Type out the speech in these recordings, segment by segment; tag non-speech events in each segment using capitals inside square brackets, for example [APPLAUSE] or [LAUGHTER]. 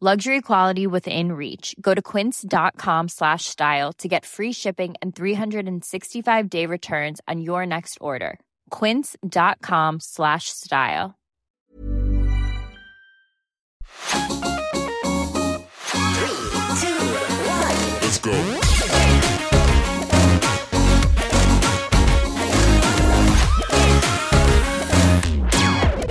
Luxury quality within reach. Go to quince.com slash style to get free shipping and 365 day returns on your next order. Quince.com slash style. Let's go.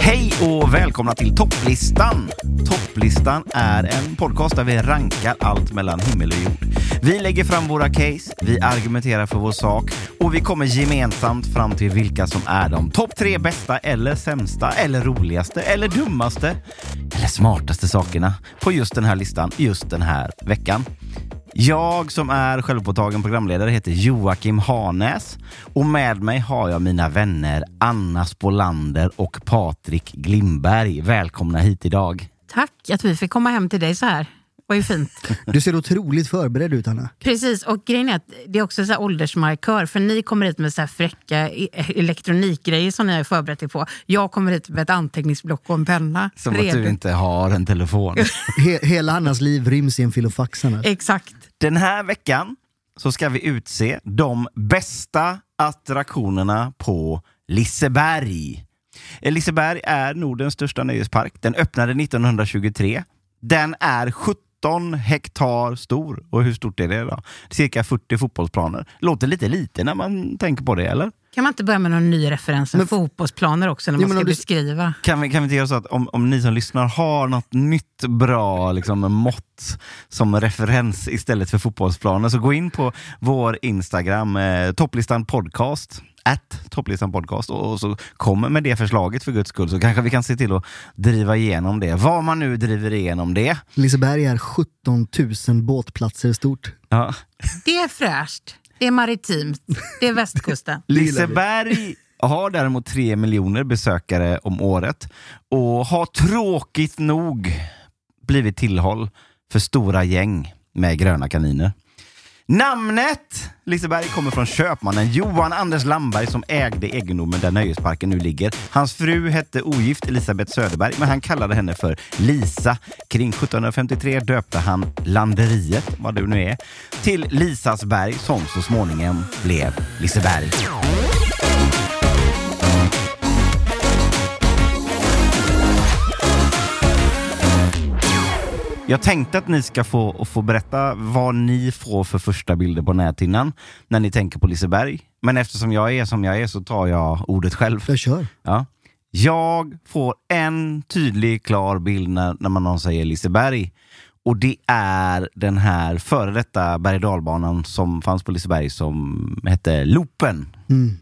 Hej och välkomna till Topplistan! Topplistan är en podcast där vi rankar allt mellan himmel och jord. Vi lägger fram våra case, vi argumenterar för vår sak och vi kommer gemensamt fram till vilka som är de topp tre bästa eller sämsta eller roligaste eller dummaste eller smartaste sakerna på just den här listan just den här veckan. Jag som är självpåtagen programledare heter Joakim Hanäs och med mig har jag mina vänner Anna Spolander och Patrik Glimberg. Välkomna hit idag. Tack att vi fick komma hem till dig så här. Det var ju fint. [LAUGHS] Du ser otroligt förberedd ut, Anna. Precis, och grejen är att det är också så här åldersmarkör. För ni kommer hit med så här fräcka e- elektronikgrejer som ni har förberett er på. Jag kommer hit med ett anteckningsblock och en penna. Som att redo. du inte har en telefon. [LAUGHS] He hela Annas liv ryms i en filofax. Exakt. Den här veckan så ska vi utse de bästa attraktionerna på Liseberg. Liseberg är Nordens största nöjespark. Den öppnade 1923. Den är 17 hektar stor. Och hur stort är det då? Cirka 40 fotbollsplaner. Låter lite lite när man tänker på det, eller? Kan man inte börja med någon ny referens än fotbollsplaner också när man ska du- beskriva? Kan vi, kan vi inte göra så att om, om ni som lyssnar har något nytt bra liksom, mått som referens istället för fotbollsplaner så gå in på vår Instagram, eh, topplistan podcast, at topplistan podcast och, och så kom med det förslaget för guds skull så kanske vi kan se till att driva igenom det. Vad man nu driver igenom det. Liseberg är 17 000 båtplatser stort. Ja. Det är fräscht. Det är maritimt. Det är västkusten. [LAUGHS] Liseberg har däremot tre miljoner besökare om året och har tråkigt nog blivit tillhåll för stora gäng med gröna kaniner. Namnet Liseberg kommer från köpmannen Johan Anders Lamberg som ägde egendomen där nöjesparken nu ligger. Hans fru hette ogift Elisabeth Söderberg, men han kallade henne för Lisa. Kring 1753 döpte han landeriet, vad det nu är, till Lisasberg som så småningom blev Liseberg. Jag tänkte att ni ska få, få berätta vad ni får för första bilder på näthinnan när ni tänker på Liseberg. Men eftersom jag är som jag är så tar jag ordet själv. Jag kör. Ja. Jag får en tydlig, klar bild när, när man någon säger Liseberg. Och det är den här före detta berg som fanns på Liseberg som hette Loopen. Mm.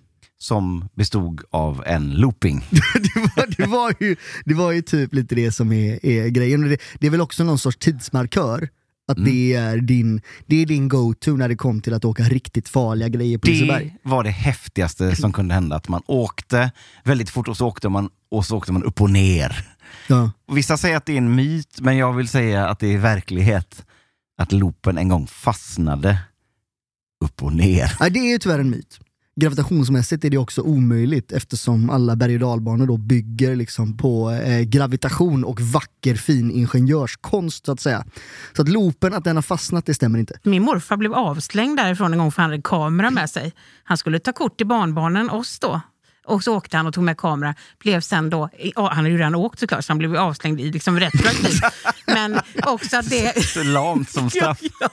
Som bestod av en looping. [LAUGHS] det, var, det, var ju, det var ju typ lite det som är, är grejen. Det, det är väl också någon sorts tidsmarkör. Att Mm. det är din, det är din go-to när det kom till att åka riktigt farliga grejer på Liseberg. Det var det häftigaste som kunde hända. Att man åkte väldigt fort och så åkte man, och så åkte man upp och ner. Ja. Vissa säger att det är en myt, men jag vill säga att det är verklighet. Att loopen en gång fastnade upp och ner. Nej, det är ju tyvärr en myt. Gravitationsmässigt är det också omöjligt eftersom alla berg och dalbanor då bygger liksom på eh, gravitation och vacker fin ingenjörskonst så att säga. Så att loopen, att den har fastnat, det stämmer inte. Min morfar blev avslängd därifrån en gång för han hade kamera med sig. Han skulle ta kort till barnbarnen, oss då. Och så åkte han och tog med kamera. Blev sen då, ja, han hade ju redan åkt såklart, så han blev avslängd i liksom retroaktivt. [LAUGHS] men också att det... Så lamt som [LAUGHS] straff. ja,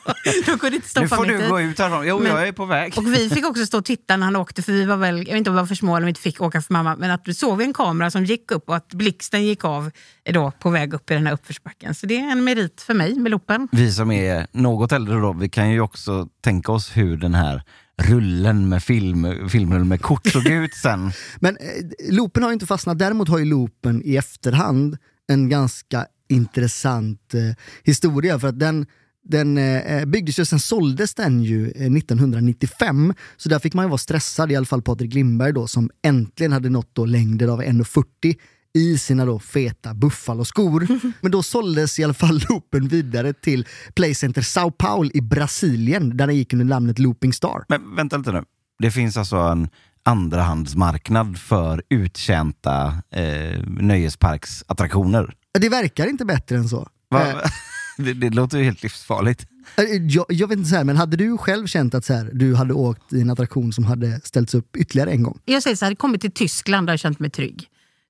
de kunde inte nu stoppa får mig du dit. gå ut härifrån. Jo, Men- jag är på väg. Och vi fick också stå och titta när han åkte, för vi var väl, jag vet inte om vi var för små eller om vi inte fick åka för mamma, men att vi såg en kamera som gick upp och att blixten gick av då, på väg upp i den här uppförsbacken. Så det är en merit för mig med loopen. Vi som är något äldre då, vi kan ju också tänka oss hur den här rullen med film, filmrull med kort såg ut sen. [LAUGHS] Men eh, loopen har ju inte fastnat, däremot har ju loopen i efterhand en ganska intressant eh, historia för att den den eh, eh byggdes ju, sen såldes den ju eh, 1995. Så där fick man ju vara stressad, i alla fall Patrik Lindberg då, som äntligen hade nått då längder av 1,40 i sina då feta Buffalo-skor. [LAUGHS] Men då såldes i alla fall loopen vidare till Playcenter Sao Paulo i Brasilien, där den gick under namnet Looping Star. Men vänta lite nu. Det finns alltså en andrahandsmarknad för uttjänta eh, nöjesparksattraktioner. Det verkar inte bättre än så. Va? Eh, [LAUGHS] Det, det låter ju helt livsfarligt. Eh, Jag, jag vet inte, så här, men hade du själv känt att så här, du hade åkt i en attraktion som hade ställts upp ytterligare en gång? Jag säger så här, kommit till Tyskland där jag känt mig trygg.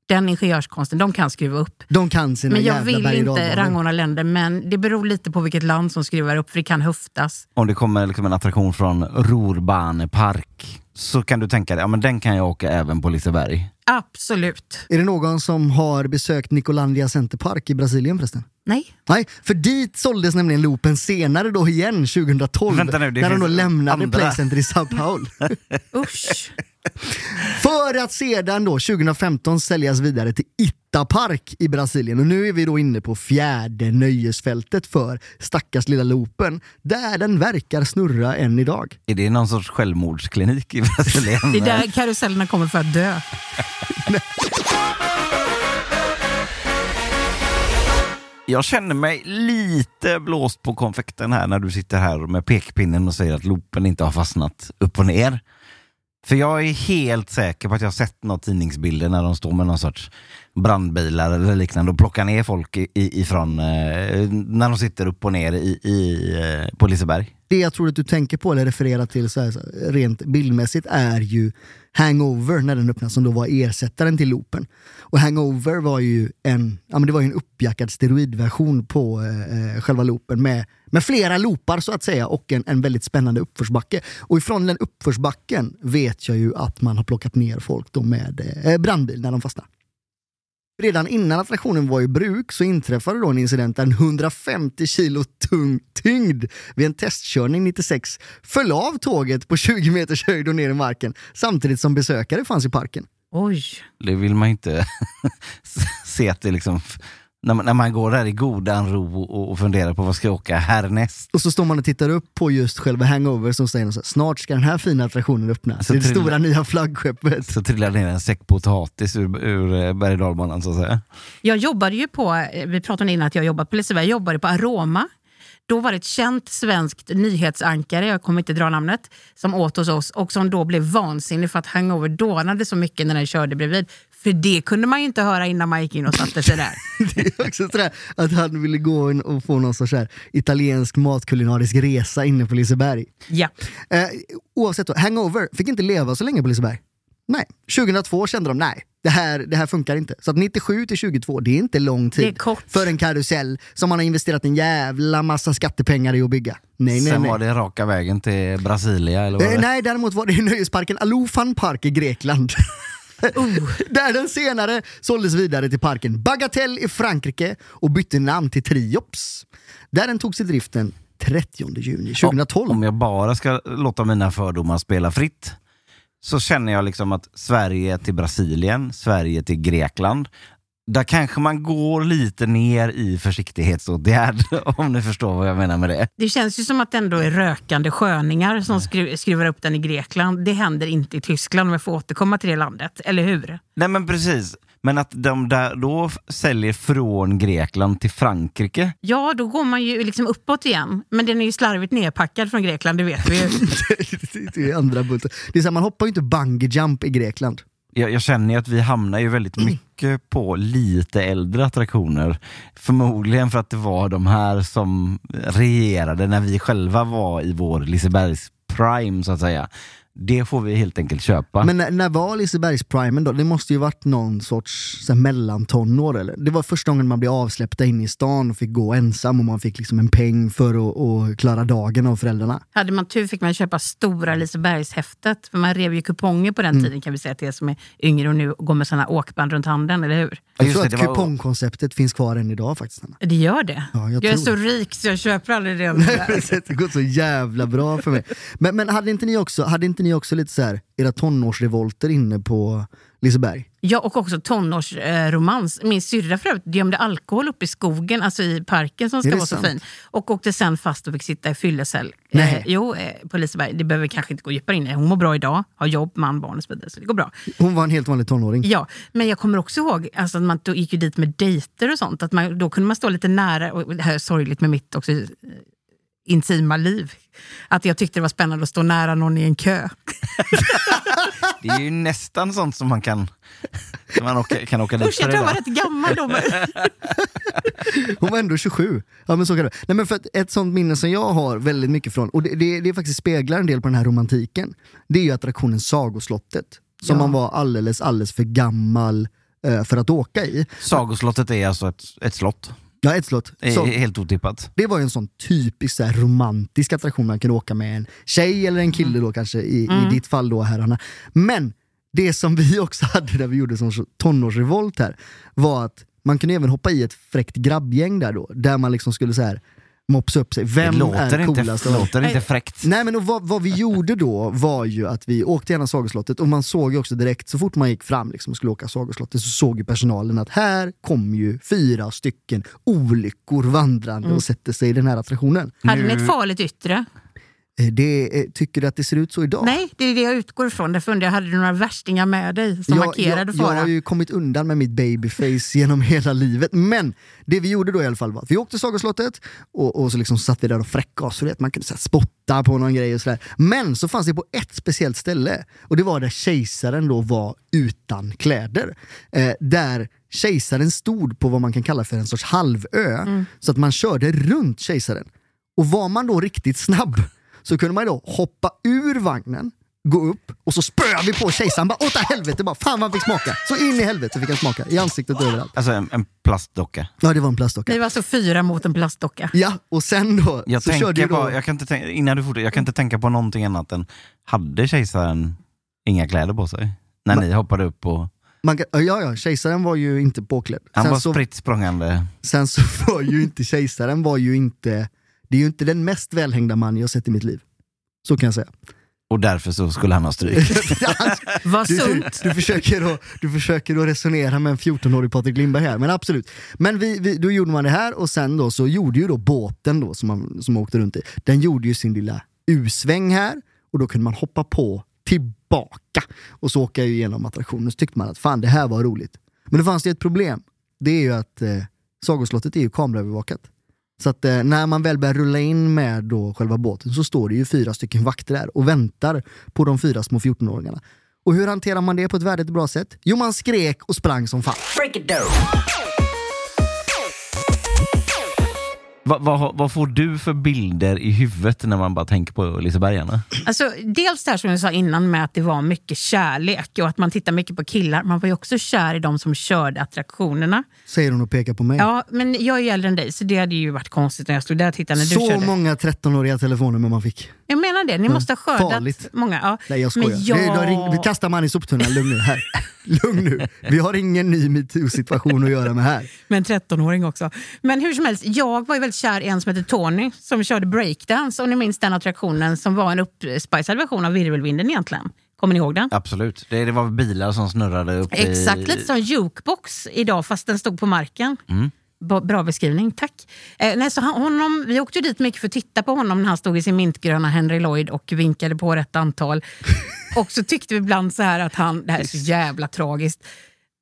Den ingenjörskonsten, de kan skruva upp. De kan sina Men jag jävla vill inte rangordna länder, men det beror lite på vilket land som skruvar upp, för det kan höftas. Om det kommer liksom en attraktion från Rorbanepark så kan du tänka dig, ja men den kan jag åka även på Liseberg. Absolut. Är det någon som har besökt Nicolandia Center Park i Brasilien förresten? Nej. Nej, för dit såldes nämligen loopen senare då igen 2012. Vänta nu, när de då lämnade andra. Playcenter i Sao Paulo. [LAUGHS] Usch. för att sedan då 2015 säljas vidare till Ita Park i Brasilien. Och nu är vi då inne på fjärde nöjesfältet för stackars lilla loopen, där den verkar snurra än idag. Är det någon sorts självmordsklinik i [LAUGHS] Brasilien? Det är där karusellerna kommer för att dö. [LAUGHS] Jag känner mig lite blåst på konfekten här när du sitter här med pekpinnen och säger att loopen inte har fastnat upp och ner. För jag är helt säker på att jag har sett några tidningsbilder när de står med någon sorts brandbilar eller liknande och plockar ner folk i- ifrån, eh, när de sitter upp och ner i, i, eh, på Liseberg. Det jag tror att du tänker på eller refererar till så här, rent bildmässigt är ju Hangover när den öppnades som då var ersättaren till loopen. Och Hangover var ju en, ja, men det var ju en uppjackad steroidversion på eh, eh, själva loopen med, med flera loopar så att säga och en, en väldigt spännande uppförsbacke. Och ifrån den uppförsbacken vet jag ju att man har plockat ner folk då med eh, brandbil när de fastnar. Redan innan attraktionen var i bruk så inträffade då en incident där en 150 kilo tung tyngd vid en testkörning 96 föll av tåget på 20 meters höjd och ner i marken samtidigt som besökare fanns i parken. Oj. Det vill man inte [LAUGHS] se att det liksom, när man, när man går där i godan ro och, och funderar på vad ska jag åka härnäst. Och så står man och tittar upp på just själva Hangover som säger så här, snart ska den här fina attraktionen öppnas. Så det är det till- stora nya flaggskeppet. Så trillar ner en säck potatis ur, ur eh, berg så att säga. Jag jobbade ju på, eh, vi pratade om innan att jag jobbat på Liseberg, jag jobbade på Aroma. Då var det ett känt svenskt nyhetsankare, jag kommer inte dra namnet, som åt hos oss och som då blev vansinnig för att Hangover dånade så mycket när den körde bredvid. För det kunde man ju inte höra innan man gick in och satte sig där. [LAUGHS] Det är också sådär att han ville gå in och få någon sorts här italiensk matkulinarisk resa inne på Liseberg. ja. Eh, oavsett, då, Hangover fick inte leva så länge på Liseberg. Nej. 2002 kände de nej, det här, det här funkar inte. Så att 97 till 22, det är inte lång tid Det är kort. för en karusell som man har investerat en jävla massa skattepengar i att bygga. Nej, nej, Sen nej. var det raka vägen till Brasilia eller vad Eh, det? nej, däremot var det nöjesparken Alufan Park i Grekland. [LAUGHS] Oh. [LAUGHS] Där den senare såldes vidare till parken Bagatelle i Frankrike och bytte namn till Triops. Där den togs i driften 30 juni 2012. Om jag bara ska låta mina fördomar spela fritt så känner jag liksom att Sverige till Brasilien, Sverige till Grekland. Där kanske man går lite ner i försiktighetsåtgärd [LAUGHS] om ni förstår vad jag menar med det. Det känns ju som att det ändå är rökande sköningar som skru- skruvar upp den i Grekland. Det händer inte i Tyskland om jag får återkomma till det landet, eller hur? Nej men precis, men att de där då säljer från Grekland till Frankrike. Ja, då går man ju liksom uppåt igen. Men den är ju slarvigt nerpackad från Grekland, det vet vi ju. [LAUGHS] det är andra bulten. Det är så här, man hoppar ju inte bungee jump i Grekland. Jag, jag känner ju att vi hamnar ju väldigt mycket Eh, på lite äldre attraktioner. Förmodligen för att det var de här som regerade när vi själva var i vår Lisebergs prime så att säga. Det får vi helt enkelt köpa. Men när, när var Lisebergsprimen då? Det måste ju varit någon sorts så här, mellantonår eller? Det var första gången man blev avsläppta in i stan och fick gå ensam och man fick liksom en peng för att, att klara dagen av föräldrarna. Hade man tur fick man köpa stora Lisebergshäftet. För man rev ju kuponger på den Mm. tiden kan vi säga till er som är yngre och nu går med såna åkband runt handen, eller hur? Ja, Jag tror att var- kupongkonceptet finns kvar än idag faktiskt. Anna. Det gör det. Ja, jag jag är så det. rik så jag köper aldrig det. [LAUGHS] där. det går så jävla bra för mig. Men, men hade, inte ni också, hade inte ni också lite så här, era tonårsrevolter inne på Liseberg? Ja, och också tonårsromans. Min syrra för övrigt gömde alkohol uppe i skogen, alltså i parken som ska vara så sant? fin. Och åkte sen fast och fick sitta i fyllecell. Eh, jo, eh, på Liseberg. Det behöver kanske inte gå djupare in i. Hon mår bra idag, har jobb, man, barn och så vidare. Så det går bra. Hon var en helt vanlig tonåring. Ja, men jag kommer också ihåg alltså, att man då gick ju dit med dejter och sånt. Att man, då kunde man stå lite nära, och det här är sorgligt med mitt också, eh, intima liv. Att jag tyckte det var spännande att stå nära någon i en kö. Det är ju nästan sånt som man kan, som man åka, kan åka dit Usch, jag för tror jag var rätt gammal då. Hon var ändå 27. Ja, men så kan det. Nej, men för ett sånt minne som jag har väldigt mycket från, och det, det, det faktiskt speglar en del på den här romantiken, det är ju attraktionen Sagoslottet. Som Ja. man var alldeles, alldeles för gammal eh, för att åka i. Sagoslottet är alltså ett, ett slott. Ja, ett slott. Är Så, helt otippat. det var ju en sån typisk så här, romantisk attraktion man kunde åka med en tjej eller en kille då kanske, i, i ditt fall då herrarna. Men det som vi också [LAUGHS] hade när vi gjorde som tonårsrevolt här, var att man kunde även hoppa i ett fräckt grabbgäng där då, där man liksom skulle så här mopsa upp sig. Vem det låter är inte, coolast? alla? låter inte fräckt. Nej men och vad, vad vi gjorde då var ju att vi åkte genom Sagoslottet och man såg ju också direkt, så fort man gick fram liksom och skulle åka Sagoslottet så såg ju personalen att här kom ju fyra stycken olyckor vandrande och sätter sig i den här attraktionen. Hade ni ett farligt yttre? Eh, Det, eh, tycker du att det ser ut så idag? Nej, det är det jag utgår ifrån. Därför undrar jag, hade du några värstingar med dig som jag, markerade jag, jag fara? har ju kommit undan med mitt babyface [LAUGHS] genom hela livet. Men det vi gjorde då i alla fall var att vi åkte till Sagoslottet och, och så liksom satt vi där och fräckade oss. Man kunde så här, spotta på någon grej och sådär. Men så fanns det på ett speciellt ställe och det var där kejsaren då var utan kläder. Eh, där kejsaren stod på vad man kan kalla för en sorts halvö. Så att man körde runt kejsaren. Och var man då riktigt snabb så kunde man då hoppa ur vagnen, gå upp och så spöade vi på kejsaren. Bara åt helvete, bara, fan vad han fick smaka. Så in i helvete fick han smaka, i ansiktet och överallt. Alltså en, en plastdocka. Ja, det var en plastdocka. Ni var alltså fyra mot en plastdocka. Ja, och sen då Jag så körde ju då... på, jag kan inte tänka, innan du fortsätter, jag kan inte tänka på någonting annat än, hade kejsaren inga kläder på sig? När ni hoppade upp och Man kan, ja, ja, kejsaren var ju inte påklädd. han Sen var så, spritt språngande. sen så [LAUGHS] var ju inte kejsaren var ju inte... Det är ju inte den mest välhängda man jag sett i mitt liv. Så kan jag säga. Och därför så skulle han ha stryk. [LAUGHS] Vad Du, du, sunt! du, försöker att, du försöker att resonera med en 14-årig Patrik Lindberg här, men absolut. Men vi, vi, då gjorde man det här och sen då så gjorde ju då båten då som man som man åkte runt i, den gjorde ju sin lilla U-sväng här och då kunde man hoppa på tillbaka och så åka ju igenom attraktionen så tyckte man att fan det här var roligt. Men det fanns det ett problem. Det är ju att eh, Sagoslottet är ju kameraövervakat. Så att eh, när man väl börjar rulla in med då själva båten så står det ju fyra stycken vakter där och väntar på de fyra små 14-åringarna. Och hur hanterar man det på ett värdigt och bra sätt? Jo, man skrek och sprang som fan. Vad, vad, vad får du för bilder i huvudet när man bara tänker på Lisebergarna? Alltså, dels det här som jag sa innan med att det var mycket kärlek och att man tittar mycket på killar. Man var ju också kär i de som körde attraktionerna. Säger hon och pekar på mig. Ja, men jag är ju äldre än dig så det hade ju varit konstigt när jag stod där och tittade när du så körde. många 13-åriga telefonnummer man fick. Jag menar det, ni måste ha skördat farligt. många. Ja. Nej jag skojar. Men jag... Vi, då ring, vi kastar man i soptunnan, lugn nu. Här. [LAUGHS] [LAUGHS] Lugn nu. Vi har ingen ny metoo-situation att göra med här. Med en 13-åring också. Men hur som helst, jag var ju väldigt kär i en som heter Tony som körde breakdance. Och ni minns den attraktionen som var en uppspicad version av virvelvinden egentligen. Kommer ni ihåg den? Absolut. Det, det var bilar som snurrade upp Exakt, i... lite som jukebox idag fast den stod på marken. Mm. Bra beskrivning, tack. Eh, nej, så han, honom, vi åkte dit mycket för att titta på honom när han stod i sin mintgröna Henry Lloyd och vinkade på rätt antal. Och så tyckte vi ibland så här att han, det här är så jävla tragiskt,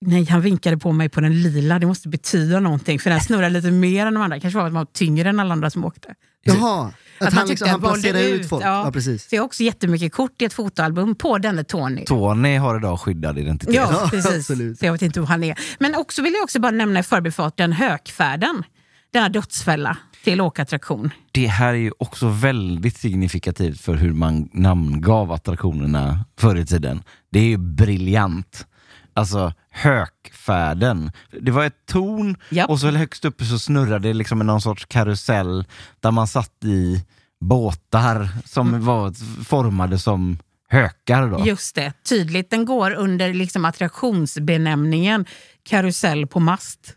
Nej, han vinkade på mig på den lila. Det måste betyda någonting. För den snurrade lite mer än de andra. Kanske var att man var tyngre än alla andra som åkte. Jaha, att, Att han, liksom, han valde placerar ut ut, folk. ja. Ja. precis. Så jag har också jättemycket kort i ett fotoalbum på denne Tony. Tony har idag skyddad identitet. Ja, Ja, precis. absolut. Så jag vet inte hur han är. Men också vill jag också bara nämna i förbifarten Hökfärden. Denna dödsfälla. Till åkattraktion. Det här är ju också väldigt signifikativt för hur man namngav attraktionerna förr i tiden. Det är ju briljant. Alltså hökfärden. Det var ett torn Japp. och så högst uppe så snurrade det liksom någon sorts karusell där man satt i båtar som Mm. var formade som hökar. Då. Just det, tydligt. Den går under liksom attraktionsbenämningen karusell på mast.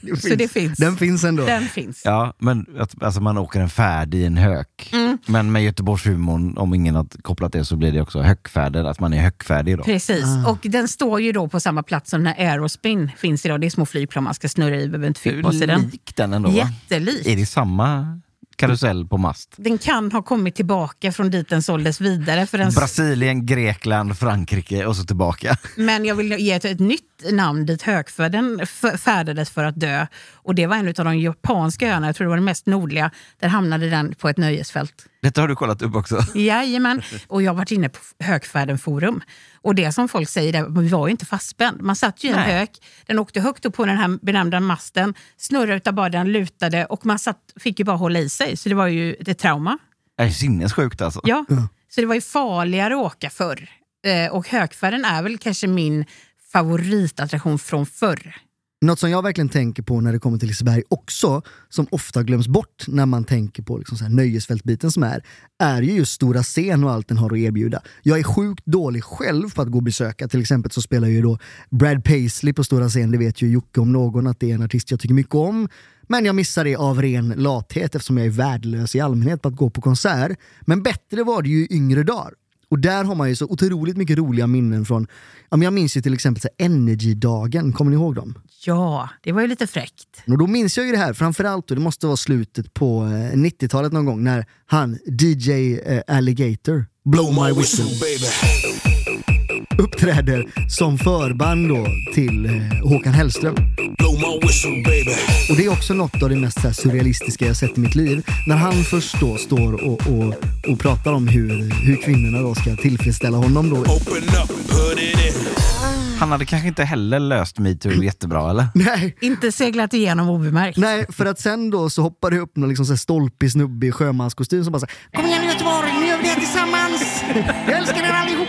Det [LAUGHS] Så det finns. Den finns ändå. Den finns. Ja, men att, alltså man åker en färd i en hök. Mm. Men med Göteborgshumorn, om ingen har kopplat det, så blir det också höckfärder, att man är höckfärdig då. Precis, och den står ju då på samma plats som när Aerospin finns idag. Det är små flygplan man ska snurra i, behöver inte fippa sig den. lik den ändå va? Jättelik. Är det samma karusell på mast? Den kan ha kommit tillbaka från dit den såldes vidare. För den, Brasilien, Grekland, Frankrike och så tillbaka. men jag vill ge ett, ett nytt namn dit högfärden färdades för att dö. Och det var en av de japanska öarna, jag tror det var den mest nordliga. Där hamnade den på ett nöjesfält. Detta har du kollat upp också? [LAUGHS] Jajamän, och jag har varit inne på Högfärden forum. Och det som folk säger, där, vi var ju inte fastspänd. Man satt ju i en Nej. hök, den åkte högt upp på den här benämnda masten, snurrade utav bara den lutade och man satt, fick ju bara hålla i sig. Så det var ju ett trauma. Det är sinnessjukt alltså. Ja. Så det var ju farligare att åka förr. Eh, och Högfärden är väl kanske min favoritattraktion från förr. Något som jag verkligen tänker på när det kommer till Liseberg också, som ofta glöms bort när man tänker på liksom så här nöjesfältbiten som är, är ju just stora scen och allt den har att erbjuda. Jag är sjukt dålig själv på att gå och besöka. Till exempel så spelar ju då Brad Paisley på stora scen, det vet ju Jocke om någon att det är en artist jag tycker mycket om. Men jag missar det av ren lathet eftersom jag är värdelös i allmänhet på att gå på konsert. Men bättre var det ju i yngre dagar. Och där har man ju så otroligt mycket roliga minnen från, ja, jag minns ju till exempel Energy-dagen, kommer ni ihåg dem? Ja, det var ju lite fräckt. Och då minns jag ju det här, framförallt, och det måste vara slutet på eh, 90-talet någon gång, när han, DJ eh, Alligator, Blow My Whistle, uppträder som förband då till eh, Håkan Hellström. Och det är också något av det mest så här, surrealistiska jag sett i mitt liv. När han först då står och, och, och pratar om hur, hur kvinnorna då ska tillfredsställa honom då. Han hade kanske inte heller löst metoo jättebra eller? [LAUGHS] Nej, Inte seglat igenom obemärkt. Nej, för att sen då så hoppar det upp någon liksom så här stolpig snubbe i sjömanskostym som bara säger Kom igen Göteborg, nu gör vi det tillsammans! [LAUGHS] Jag älskar er allihop!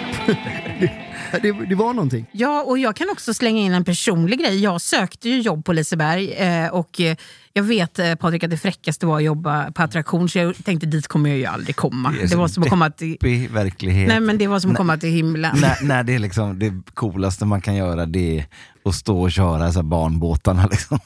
[LAUGHS] det, det, var någonting. Ja, och jag kan också slänga in en personlig grej. Jag sökte ju jobb på Liseberg eh, och eh, jag vet eh, Patrik att det fräckaste var att jobba på attraktion så jag tänkte dit kommer jag ju aldrig komma. Det Det, var som att komma till... Verklighet. Nej men det var som att komma till himlen. när, när det är liksom det coolaste man kan göra det är att stå och köra så här barnbåtarna [LAUGHS] liksom.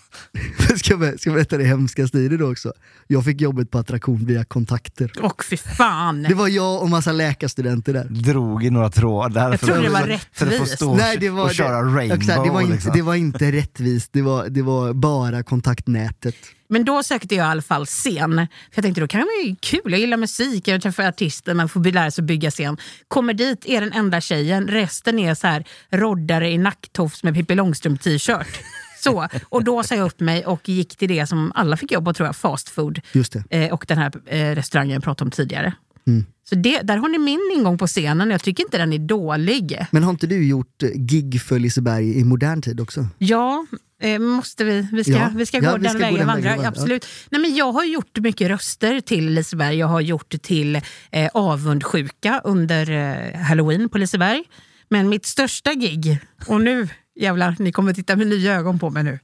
ska, jag, ska jag berätta det hemskaste i det då också? Jag fick jobbet på attraktion via kontakter. Och fy fan! Det var jag och massa läkarstudenter där. Drog i några trådar Jag trodde det var rättvist. och, Nej, det var, och köra det, rainbow. exakt, det, var inte, liksom. det var inte rättvist, det var, det var bara kontaktnätet. Men då sökte jag i alla fall scen. För jag tänkte då kan det vara kul, jag gillar musik, jag träffar artister, man får lära sig att bygga scen. Kommer dit, är den enda tjejen, resten är så här roddare i nacktofs med Pippi Långstrump t-shirt. Så, och då sa jag upp mig och gick till det som alla fick jobba tror jag, fast food. Just det. Eh, och den här eh, restaurangen jag pratade om tidigare. Mm. Så det, där har ni min ingång på scenen, jag tycker inte den är dålig. Men har inte du gjort eh, gig för Liseberg i modern tid också? Ja, eh, måste vi? Vi ska, Ja. vi ska Ja, gå vi den ska gå vägen den vandra. vägen, ja. Absolut. Nej, men jag har gjort mycket röster till Liseberg. Jag har gjort till eh, avundsjuka under eh, halloween på Liseberg. Men mitt största gig, och nu jävlar, ni kommer titta med nya ögon på mig nu,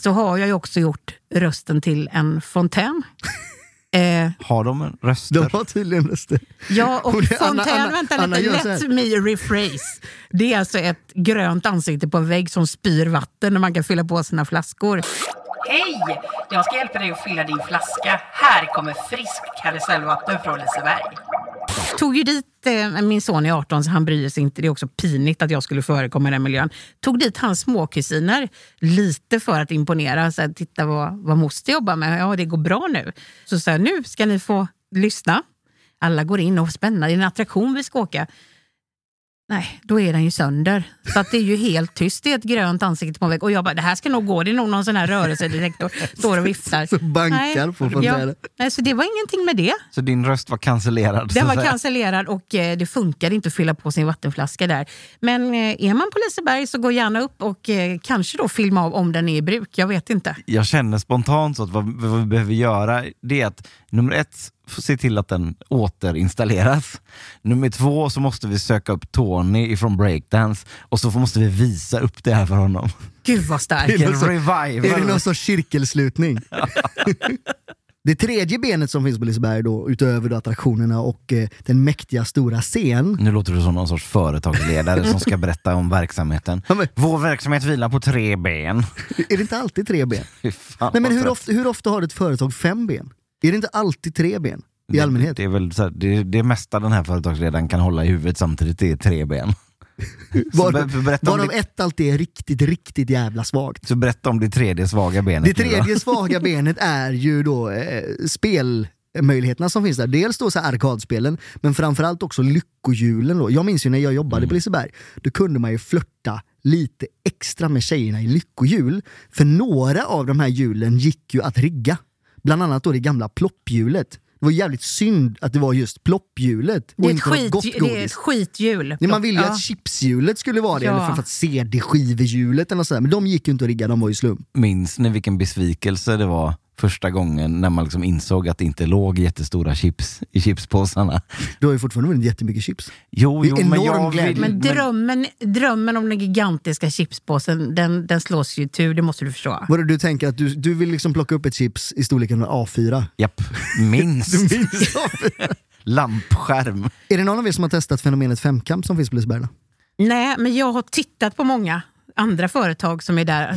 så har jag ju också gjort rösten till en fontän. Eh, Har de en röster? De har tydligen röster. Ja, och Och Anna- Anna- vänta Anna lite, så let me rephrase. Det är alltså ett grönt ansikte på en vägg som spyr vatten när man kan fylla på sina flaskor. Hej! Jag ska hjälpa dig att fylla din flaska. Här kommer friskt karusellvatten från Liseberg. Tog ju dit, eh, min son är 18 så han bryr sig inte, det är också pinigt att jag skulle förekomma i den miljön. Tog dit hans småkusiner lite för att imponera. Så här, Titta vad, vad moster jobbar med, ja det går bra nu. Så sa jag, nu ska ni få lyssna. Alla går in och spännande, det är en attraktion vi ska åka. Nej, då är den ju sönder. Så att det är ju helt tyst. Det är ett grönt ansikte på vägg. Och jag bara, det här ska nog gå. Det är nog någon sån här rörelsedetektor. Står och viftar. Så bankar på fontänen. Ja, nej, så det var ingenting med det. Så din röst var cancellerad? Den var säga. cancellerad och eh, det funkade inte att fylla på sin vattenflaska där. Men eh, är man på Liseberg så gå gärna upp och eh, kanske då filma av om den är i bruk. Jag vet inte. Jag känner spontant så att vad, vad vi behöver göra det är att nummer ett, se till att den återinstalleras. Nummer två så måste vi söka upp Tony ifrån Breakdance och så måste vi visa upp det här för honom. Gud vad starkt. Revival! Är det någon sorts cirkelslutning? [LAUGHS] Det tredje benet som finns på Liseberg då, utöver då attraktionerna och eh, den mäktiga stora scen. Nu låter du som någon sorts företagsledare som ska berätta om verksamheten. Ja, men- Vår verksamhet vilar på tre ben. Är det inte alltid tre ben? [LAUGHS] Fan, Nej, men hur, ofta, hur ofta har ett företag fem ben? Är det inte alltid tre ben? I Det- allmänhet? Det är väl så här, det, det mesta den här företagsledaren kan hålla i huvudet samtidigt, det är tre ben. [LAUGHS] Var, ber- varav det- ett alltid är riktigt, riktigt jävla svagt. Så berätta om det tredje svaga benet. Det tredje [LAUGHS] svaga benet är ju då eh, spelmöjligheterna som finns där. Dels då så arkadspelen, men framförallt också lyckohjulen. Då. Jag minns ju när jag jobbade på Liseberg, då kunde man ju flörta lite extra med tjejerna i lyckohjul. För några av de här hjulen gick ju att rigga. Bland annat då det gamla plopphjulet. Det var jävligt synd att det var just plopphjulet Det och är, ett inte något skit, gott det är ett godis. skithjul. Nej, man ville ju Ja. att chipshjulet skulle vara det, Ja. eller framförallt CD-skivehjulet eller sådär. Men de gick ju inte att rigga, de var ju slump. Minns ni vilken besvikelse det var första gången när man liksom insåg att det inte låg jättestora chips i chipspåsarna? Du har ju fortfarande vunnit jättemycket chips. Jo, jo men enorm jag glädje. vill... Men drömmen, drömmen om den gigantiska chipspåsen, den, den slås ju tur, det måste du förstå. Vad du tänker att du, du vill liksom plocka upp ett chips i storleken A4? Japp, minst. [LAUGHS] A4. Lampskärm. Är det någon av er som har testat fenomenet femkamp som finns på Liseberg? Nej, men jag har tittat på många andra företag som är där.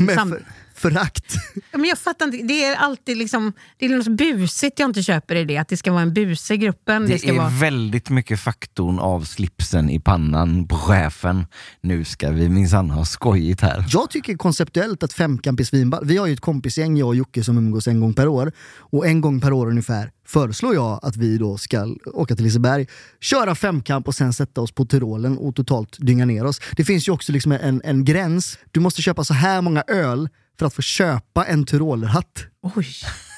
Förakt. Ja, men jag fattar inte, det är alltid liksom, det är något busigt jag inte köper i det. Att det ska vara en buse i gruppen. Det, Det ska är vara... väldigt mycket faktorn av slipsen i pannan på chefen. Nu ska vi minsann ha skojigt här. Jag tycker konceptuellt att femkamp är svinball. Vi har ju ett kompisgäng, jag och Jocke, som umgås en gång per år. Och en gång per år ungefär föreslår jag att vi då ska åka till Liseberg, köra femkamp och sen sätta oss på Tyrolen och totalt dynga ner oss. Det finns ju också liksom en, en gräns. Du måste köpa så här många öl för att få köpa en tyrolerhatt. Oj.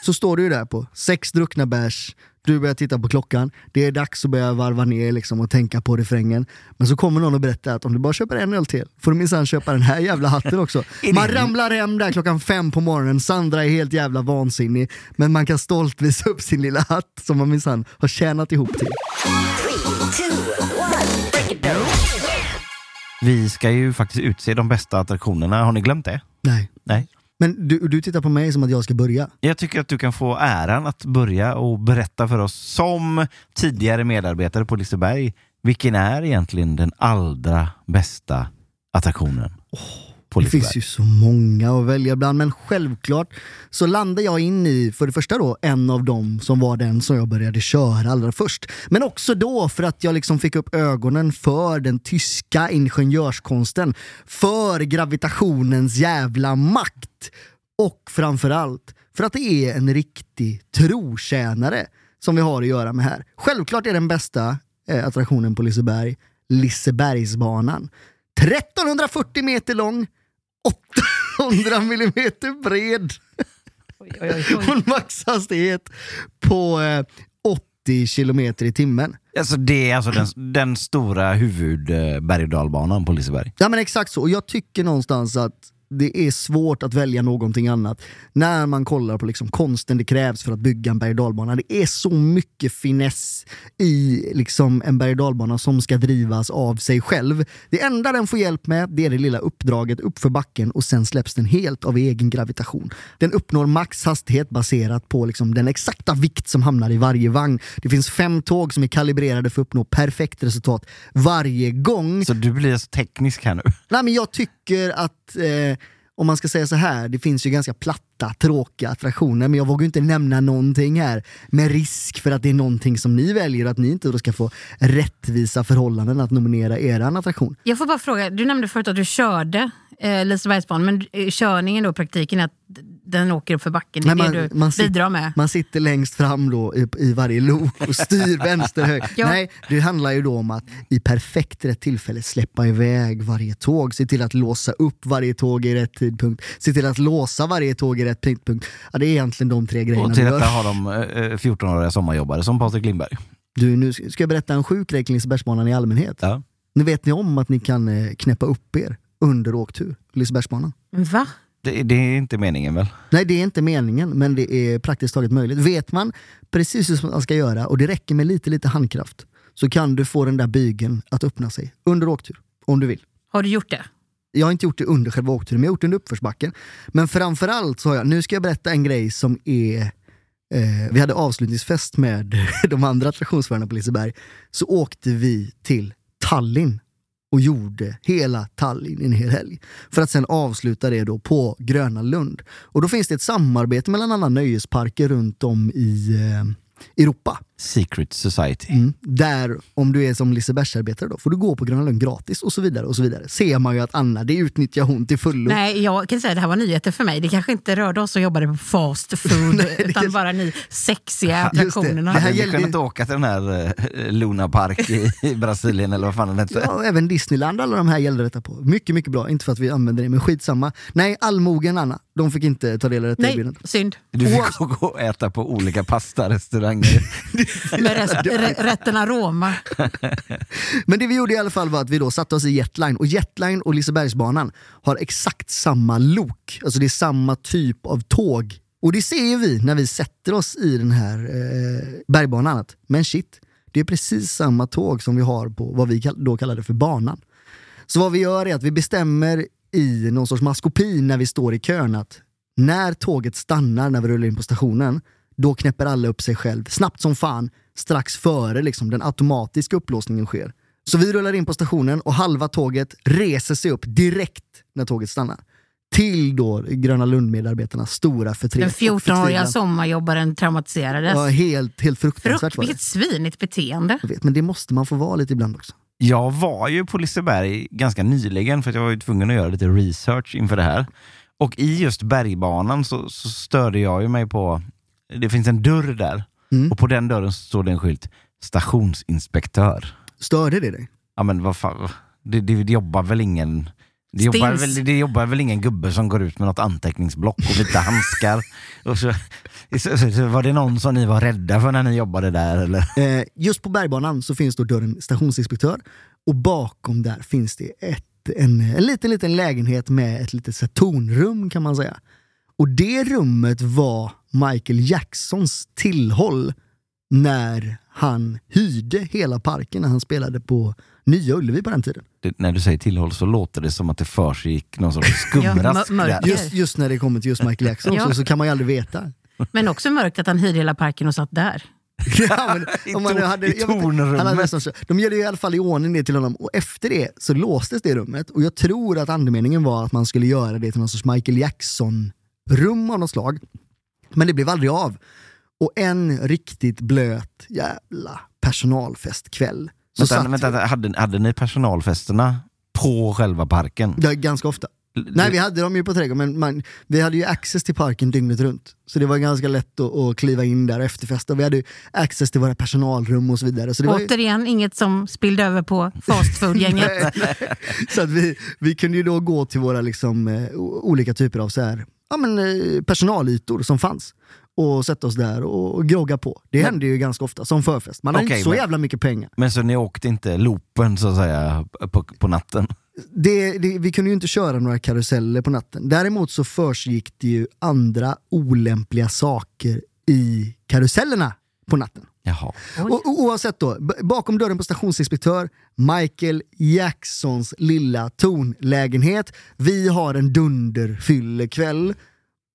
Så står du ju där på sex druckna bärs, du börjar titta på klockan, det är dags att börja varva ner liksom och tänka på refrängen. Men så kommer någon och berättar att om du bara köper en öl till får du minsann köpa den här jävla hatten också. [LAUGHS] Man ramlar hem där klockan fem på morgonen, Sandra är helt jävla vansinnig, men man kan stolt visa upp sin lilla hatt som man minsann har tjänat ihop till. Vi ska ju faktiskt utse de bästa attraktionerna, har ni glömt det? Nej. Nej. Men du, du tittar på mig som att jag ska börja. Jag tycker att du kan få äran att börja och berätta för oss som tidigare medarbetare på Liseberg, vilken är egentligen den allra bästa attraktionen på Det finns ju så många att välja bland, men självklart så landar jag in i, för det första då, en av dem som var den som jag började köra allra först. Men också då för att jag liksom fick upp ögonen för den tyska ingenjörskonsten, för gravitationens jävla makt och framförallt för att det är en riktig trotjänare som vi har att göra med här. Självklart är den bästa eh, attraktionen på Liseberg Lisebergsbanan. 1340 meter lång, 800 millimeter bred Oj, oj, oj, och oj. en maxhastighet på eh, 80 kilometer i timmen. Alltså det är alltså den, den stora huvud eh, berg och dalbanan på Liseberg. Ja men exakt så, och jag tycker någonstans att det är svårt att välja någonting annat när man kollar på liksom konsten det krävs för att bygga en berg dalbana. Det är så mycket finess i liksom en berg dalbana som ska drivas av sig själv. Det enda den får hjälp med det är det lilla uppdraget uppför backen och sen släpps den helt av egen gravitation. Den uppnår max hastighet baserat på liksom den exakta vikt som hamnar i varje vagn. Det finns fem tåg som är kalibrerade för att uppnå perfekt resultat varje gång. Så du blir så teknisk här nu. Nej, men jag tycker tycker att, eh, om man ska säga så här, det finns ju ganska platta, tråkiga attraktioner, men jag vågar ju inte nämna någonting här med risk för att det är någonting som ni väljer, att ni inte då ska få rättvisa förhållanden att nominera er attraktion. Jag får bara fråga, du nämnde förut att du körde eh, Lisebergsbanan, men eh, körningen då, praktiken är att den åker upp för backen. Det är Nej, det man- du man sit- bidrar med. Man sitter längst fram då i, i varje lok och styr vänster höger. [LAUGHS] Ja. Nej, det handlar ju då om att i perfekt rätt tillfälle släppa iväg varje tåg, se till att låsa upp varje tåg i rätt tidpunkt, se till att låsa varje tåg i rätt tidpunkt. Ja, det är egentligen de tre grejerna Och till detta har de eh, 14-åriga sommarjobbare som Patrik Lindberg. Du, nu ska jag berätta en sjuk grej kring Lisebergsbanan i allmänhet. Ja. Nu vet ni om att ni kan eh, knäppa upp er under åktur, Lisebergsbanan? Va? Det, det är inte meningen väl? Nej, det är inte meningen, men det är praktiskt taget möjligt. Vet man precis hur man ska göra och det räcker med lite, lite handkraft så kan du få den där bygeln att öppna sig under åktur, om du vill. Har du gjort det? Jag har inte gjort det under själva åkturen, men jag har gjort det under uppförsbacken. Men framförallt så har jag, nu ska jag berätta en grej som är eh, vi hade avslutningsfest med [LAUGHS] de andra attraktionsförarna på Liseberg. Så åkte vi till Tallinn och gjorde hela Tallinn en hel helg. För att sen avsluta det då på Gröna Lund. Och då finns det ett samarbete mellan alla nöjesparker runt om i eh, Europa. Secret Society. Mm. Där, om du är som Lisebergsarbetare då, får du gå på Gröna Lund gratis och så vidare. och så vidare. Ser man ju att Anna, det utnyttjar hon till fullo. Nej, jag kan säga att det här var nyheter för mig. Det kanske inte rörde oss som jobbade på fast food, [LAUGHS] Nej, utan är- bara ni sexiga Just det. attraktionerna. Det här gällde- kunnat åka till den här eh, Luna Park i, i Brasilien eller vad fan den hette? Ja, även Disneyland, alla de här gällde detta på. Mycket, mycket bra. Inte för att vi använder det, men skitsamma. Nej, allmogen Anna, de fick inte ta del av detta Nej, erbjudandet. synd. Du fick gå och äta på olika pastarestauranger. [LAUGHS] [LAUGHS] Med rest, rätten aroma. [LAUGHS] Men det vi gjorde i alla fall var att vi då satte oss i Jetline och Jetline och Lisebergsbanan har exakt samma lok. Alltså det är samma typ av tåg. Och det ser vi när vi sätter oss i den här eh, bergbanan. Men shit, det är precis samma tåg som vi har på vad vi då kallade för banan. Så vad vi gör är att vi bestämmer i någon sorts maskopi när vi står i kön att när tåget stannar när vi rullar in på stationen, då knäpper alla upp sig själv snabbt som fan strax före liksom, den automatiska upplåsningen sker. Så vi rullar in på stationen och halva tåget reser sig upp direkt när tåget stannar. Till då Gröna Lund-medarbetarnas stora förtret. Den och 14-åriga förtvivlan. sommarjobbaren traumatiserades. Ja, helt, helt fruktansvärt Frukt, vilket svinigt beteende. Jag vet, men det måste man få vara lite ibland också. Jag var ju på Liseberg ganska nyligen för att jag var ju tvungen att göra lite research inför det här. Och i just bergbanan så, så störde jag ju mig på, det finns en dörr där Mm. och på den dörren står det en skylt stationsinspektör. Störde det dig? Ja men vad fan, det, det, det jobbar väl ingen det jobbar, väl, det jobbar väl ingen gubbe som går ut med något anteckningsblock och vita handskar. [LAUGHS] Och så, så, så, så var det någon som ni var rädda för när ni jobbade där eller? Eh, just på bergbanan så finns då dörren stationsinspektör och bakom där finns det ett, en, en liten, liten lägenhet med ett litet tonrum kan man säga. Och det rummet var Michael Jacksons tillhåll när han hyrde hela parken när han spelade på Nya Ullevi på den tiden. Det, när du säger tillhåll så låter det som att det försiggick någon sorts [LAUGHS] skumrask Ja. Just, just när det kommer till just Michael Jackson Ja. så, så kan man ju aldrig veta. Men också mörkt att han hyrde hela parken och satt där. [LAUGHS] Ja, men [LAUGHS] om man hade, i tornrummet. De gjorde ju i alla fall i ordning det till honom och efter det så låstes det rummet och jag tror att andemeningen var att man skulle göra det till någon sorts Michael Jackson-rum av något slag. Men det blev aldrig av. Och en riktigt blöt jävla personalfestkväll. Så Vänta, satt vänta, hade, hade ni personalfesterna på själva parken? ja, ganska ofta. Nej vi hade dem ju på trädgården men man, vi hade ju access till parken dygnet runt. Så det var ganska lätt att, att kliva in där och efterfesta. Vi hade ju access till våra personalrum och så vidare. Så det var ju, Återigen, inget som spillde över på fast food-gänget. Nej, [LAUGHS] nej. Så att vi, vi kunde ju då gå till våra liksom, eh, olika typer av så här, ja, men, eh, personalytor som fanns och sätta oss där och, grogga på. Det hände ju ganska ofta som förfest. Man hade Okej, inte så men- jävla mycket pengar. Men så ni åkte inte loopen så att säga på, på natten? Det, det, vi kunde ju inte köra några karuseller på natten. Däremot så försiggick det ju andra olämpliga saker i karusellerna på natten. Jaha. Och, och, oavsett då, bakom dörren på stationsinspektör, Michael Jacksons lilla tonlägenhet. Vi har en dunderfyllekväll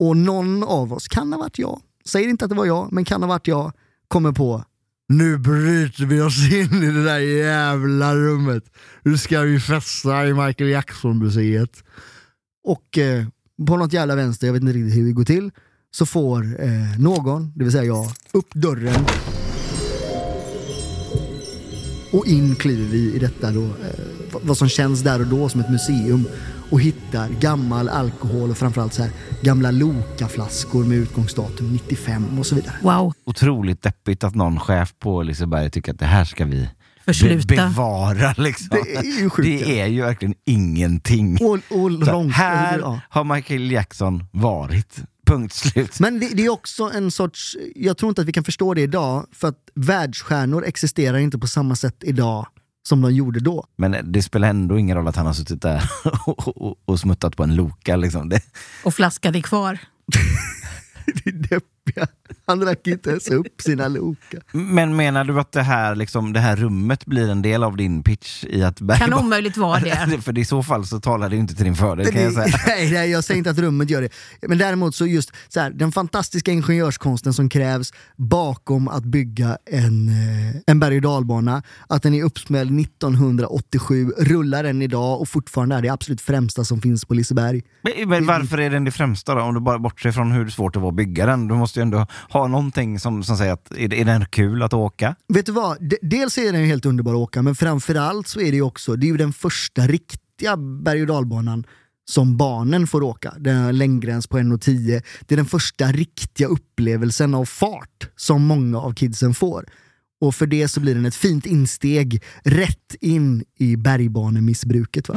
och någon av oss, kan ha varit jag, säger inte att det var jag, men kan ha varit jag, kommer på nu bryter vi oss [LAUGHS] in i det där jävla rummet. Nu ska vi festa i Michael Jackson-museet. Och eh, på något jävla vänster, jag vet inte riktigt hur det går till, så får eh, någon, det vill säga jag, upp dörren och in kliver vi i detta då, eh, vad- som känns där och då som ett museum. och hittar gammal alkohol och framförallt så här gamla Loka-flaskor med utgångsdatum 95 och så vidare. Wow. Otroligt deppigt att någon chef på Liseberg tycker att det här ska vi Försluta. be bevara. Liksom. Det är ju sjukt. Det är ju verkligen ingenting. Och, och Så långt, här ja. har Michael Jackson varit. Punkt slut. Men det, det är också en sorts, jag tror inte att vi kan förstå det idag, för att världsstjärnor existerar inte på samma sätt idag som de gjorde då. Men det spelar ändå ingen roll att han har suttit där [LAUGHS] och, och, och smuttat på en Loka. Liksom. Det, Och flaskan är kvar. [LAUGHS] Det är. Han drack inte ens upp sina Loka. men menar du att det här, liksom, det här rummet blir en del av din pitch i att Kan Bergman... omöjligt vara det. [LAUGHS] För i så fall så talar det inte till din fördel kan jag säga. [LAUGHS] nej, nej, jag säger inte att rummet gör det. Men däremot så just så här, den fantastiska ingenjörskonsten som krävs bakom att bygga en, eh, en berg och dalbana, att den är uppsmälld 1987, rullar än idag och fortfarande är det absolut främsta som finns på Liseberg. Men, men varför är den det främsta då? Om du bara bortser från hur svårt det var att bygga den. Du måste ju ändå ha någonting som, som säger att är, är den kul att åka? Vet du vad? D- dels är den helt underbar att åka, men framförallt så är det ju också, det är ju den första riktiga berg och dalbanan som barnen får åka. Den har en längdgräns på 1,10. Det är den första riktiga upplevelsen av fart som många av kidsen får. Och för det så blir den ett fint insteg rätt in i bergbanemissbruket. Va?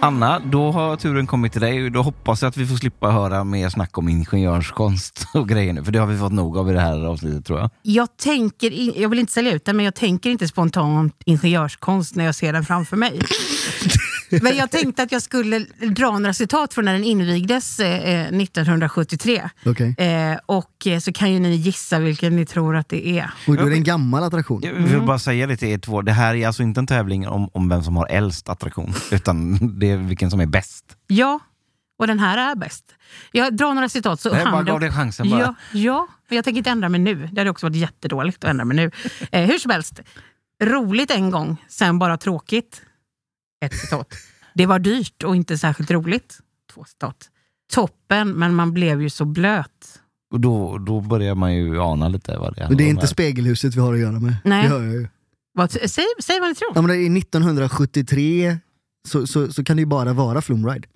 Anna, då har turen kommit till dig och då hoppas jag att vi får slippa höra mer snack om ingenjörskonst och grejer nu, för det har vi fått nog av i det här avsnittet tror jag. Jag, tänker, in- jag vill inte sälja ut den, men jag tänker inte spontant ingenjörskonst när jag ser den framför mig. [LAUGHS] men jag tänkte att jag skulle dra några citat från när den invigdes eh, 1973. Okej. Eh, och eh, så kan ju ni gissa vilken ni tror att det är. Och då är det en gammal attraktion. Jag vill bara säga det till er två, det här är alltså inte en tävling om, om vem som har äldst attraktion, utan det är vilken som är bäst. Ja, och den här är bäst. Jag drar några citat. Så Nej, bara hand gav dig chansen bara. Ja, ja, men jag tänker inte ändra mig nu. Det hade också varit jättedåligt att ändra mig nu. Eh, hur som helst, roligt en gång, sen bara tråkigt. Ett citat. Det var dyrt och inte särskilt roligt. Två citat. Toppen, men man blev ju så blöt. Och då, då börjar man ju ana lite vad det Men det är inte spegelhuset vi har att göra med. Nej. Det hör jag ju. Vad, säg, säg vad ni tror. Ja, men det är 1973 så, så, så kan det ju bara vara Flumride.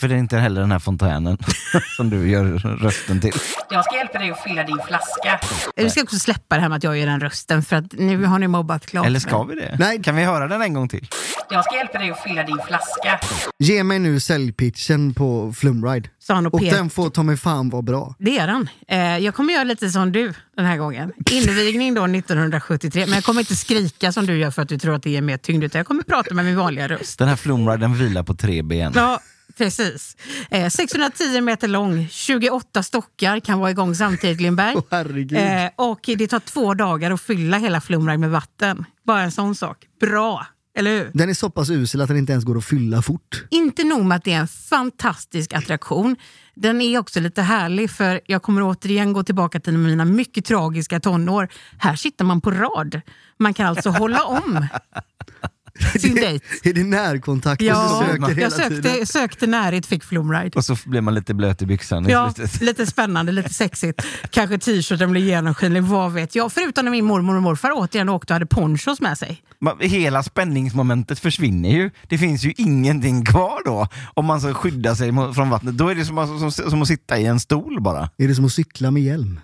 För det är inte heller den här fontänen [LAUGHS] som du gör rösten till. Jag ska hjälpa dig att fylla din flaska. Vi ska också släppa det här med att jag gör den rösten, för att nu har ni mobbat klart. Eller ska vi det? Nej. Kan vi höra den en gång till? Jag ska hjälpa dig att fylla din flaska. Ge mig nu säljpitchen på Flumride. Sa han och, Och pek. den får ta mig fan vara bra. Det är den. Eh, jag kommer göra lite som du den här gången. Invigning då 1973, men jag kommer inte skrika som du gör för att du tror att det ger mer tyngd, utan jag kommer prata med min vanliga röst. Den här flumriden vilar på tre ben. Ja, precis. Eh, 610 meter lång, 28 stockar kan vara igång samtidigt. [LAUGHS] Åh, herregud. Eh, och det tar två dagar att fylla hela Flumride med vatten. Bara en sån sak. Bra, eller hur? Den är så pass usel att den inte ens går att fylla fort. Inte nog med att det är en fantastisk attraktion. Den är också lite härlig för jag kommer återigen gå tillbaka till mina mycket tragiska tonår. Här sitter man på rad. Man kan alltså hålla om. [LAUGHS] sin dejt. Är det närkontakt Ja, du söker hela jag sökte, sökte närhet, fick flumride. Och så blir man lite blöt i byxan Ja, [LAUGHS] lite spännande, lite sexigt. Kanske t-shirten blir genomskinlig, vad vet jag. Förutom när min mormor och morfar återigen åkte och hade ponchos med sig. Man- Hela spänningsmomentet försvinner ju. Det finns ju ingenting kvar då. Om man ska skydda sig från vattnet. Då är det som, att- som, som att sitta i en stol bara. Är det som att cykla med hjälm?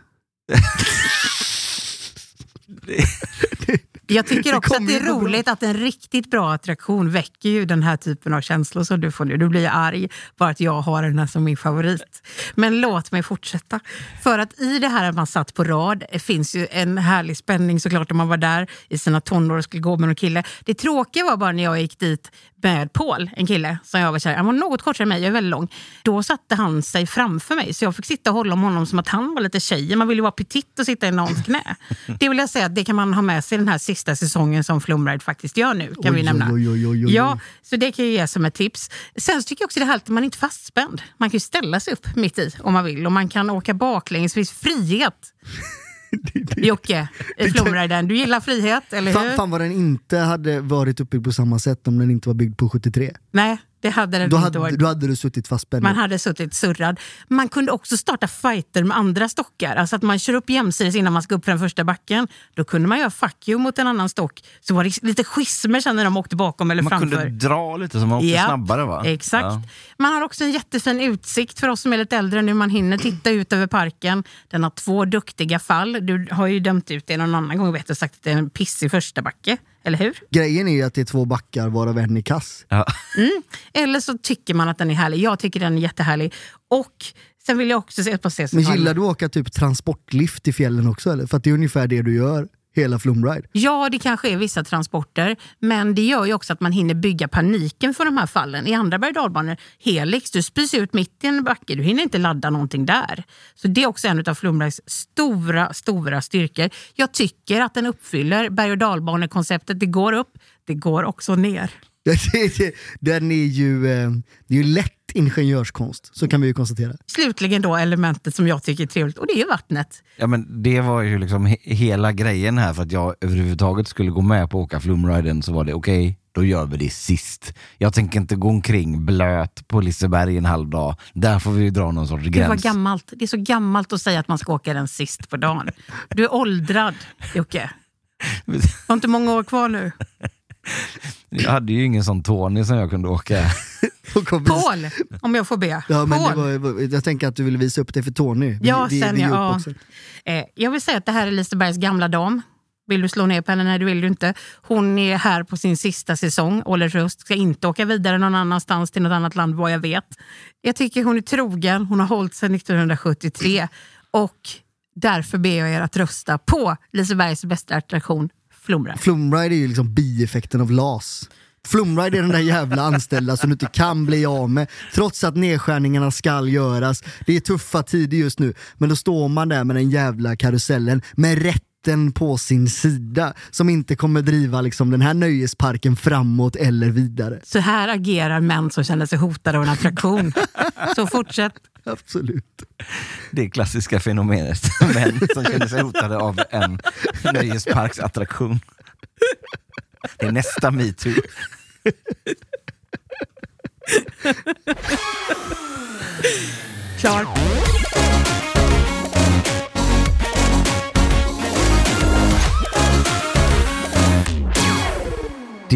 [LAUGHS] [LAUGHS] [LAUGHS] Jag tycker Det också att kommer det är bra. roligt att en riktigt bra attraktion väcker ju den här typen av känslor som du får nu. Du blir arg bara att jag har den här som min favorit. Men låt mig fortsätta. För att i det här att man satt på rad det finns ju en härlig spänning såklart om man var där i sina tonår och skulle gå med någon kille. Det tråkiga var bara när jag gick dit med Paul, en kille som jag var kär i. Han var något kortare än mig, jag är väldigt lång. Då satte han sig framför mig så jag fick sitta och hålla om honom som att han var lite tjej. Man vill ju vara petit och sitta i någons knä. Det vill jag säga att det kan man ha med sig den här sista säsongen som Flumride faktiskt gör nu. Kan vi Oj, nämna. oj, oj. Ja, så det kan jag ge som ett tips. Sen så tycker jag också det är härligt att man inte är fastspänd. Man kan ju ställa sig upp mitt i om man vill och man kan åka baklänges. [LAUGHS] Det finns frihet. Jocke, Flumriden. Du gillar frihet, eller hur? Fan, fan vad den inte hade varit uppbyggd på samma sätt om den inte var byggd på 73. Nej, det hade det Då inte hade, varit. då hade du suttit fastspänd. Man hade suttit surrad. Man kunde också starta fighter med andra stockar. Alltså att man kör upp jämsides innan man ska upp för den första backen. Då kunde man göra fuck you mot en annan stock. Så var det lite schismer sen när de åkte bakom eller Man framför. kunde dra lite så man åkte Ja, snabbare va? Exakt. Ja. Man har också en jättefin utsikt för oss som är lite äldre nu. Man hinner titta ut över parken. Den har två duktiga fall. Du har ju dömt ut det någon annan gång vet du, sagt att det är en pissig första backe. Eller hur? Grejen är ju att det är två backar varav en är kass. Ja. Eller så tycker man att den är härlig. Jag tycker den är jättehärlig. Och sen vill jag också se på se Men gillar du att åka typ transportlift i fjällen också eller? För att det är ungefär det du gör hela Flumride. Ja, det kanske är vissa transporter, men det gör ju också att man hinner bygga paniken för de här fallen. I andra berg och dalbanor, Helix, du spys ut mitt i en backe, du hinner inte ladda någonting där. Så det är också en av Flumrides stora, stora styrkor. Jag tycker att den uppfyller berg och dalbanekonceptet. Det går upp, det går också ner. [LAUGHS] Det- det- Den är ju, eh, det är ju lätt ingenjörskonst, så kan vi ju konstatera. Slutligen då elementet som jag tycker är trevligt, och det är ju vattnet. Ja, men det var ju liksom he- hela grejen här för att jag överhuvudtaget skulle gå med på att åka flumriden så var det okej, då gör vi det sist. Jag tänker inte gå omkring blöt på Liseberg en halv dag. Där får vi ju dra någon sorts Det var gräns. gammalt. Det är så gammalt att säga att man ska åka den sist på dagen. Du är åldrad, Jocke. Du [LAUGHS] har inte många år kvar nu. Jag hade ju ingen sån Tony som jag kunde åka. [LAUGHS] Paul, om jag får be. Ja, men var, jag tänker att du ville visa upp det för Tony. Vi- Ja, vi, sen vi ja. Eh, jag vill säga att det här är Lisebergs gamla dam. Vill du slå ner på henne? Nej, det vill du inte. Hon är här på sin sista säsong. Ålers Röst ska inte åka vidare någon annanstans till något annat land vad jag vet. Jag tycker hon är trogen. Hon har hållit sedan 1973. Och därför ber jag er att rösta på Lisebergs bästa attraktion, Flumra. Flumride är ju liksom bieffekten av LAS. Flumride är den där jävla anställda som du inte kan bli av med, trots att nedskärningarna skall göras. Det är tuffa tider just nu, men då står man där med den jävla karusellen med rätten på sin sida, som inte kommer driva liksom den här nöjesparken framåt eller vidare. Så här agerar män som känner sig hotade av en attraktion. Så fortsätt. [LAUGHS] Absolut. Det klassiska fenomenet. [LAUGHS] Män som känner sig hotade av en nöjesparksattraktion. Det är nästa metoo. Klar.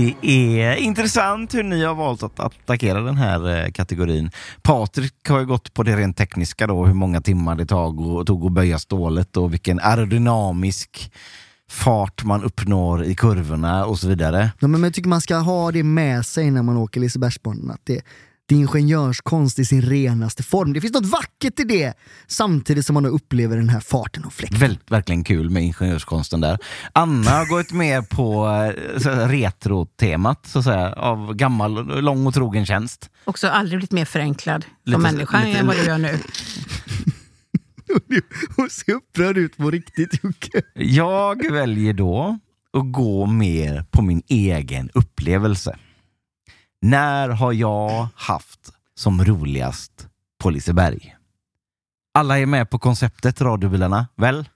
Det är intressant hur ni har valt att attackera den här eh, kategorin. Patrik har ju gått på det rent tekniska då, hur många timmar det tog, och, tog att böja stålet och vilken aerodynamisk fart man uppnår i kurvorna och så vidare. Ja, men jag tycker man ska ha det med sig när man åker Lisebergsbanan. Att det, det är ingenjörskonst i sin renaste form. Det finns något vackert i det, samtidigt som man upplever den här farten och fläkten. Väldigt, verkligen kul med ingenjörskonsten där. Anna har gått med på eh, retro-temat, så att säga, av gammal, lång och trogen tjänst. Också aldrig blivit mer förenklad Lite- som människa lite- än vad du gör nu. [LAUGHS] Hon ser upprörd ut på riktigt Jocke. Jag väljer då att gå mer på min egen upplevelse. När har jag haft som roligast på Liseberg? Alla är med på konceptet radiobilarna, väl?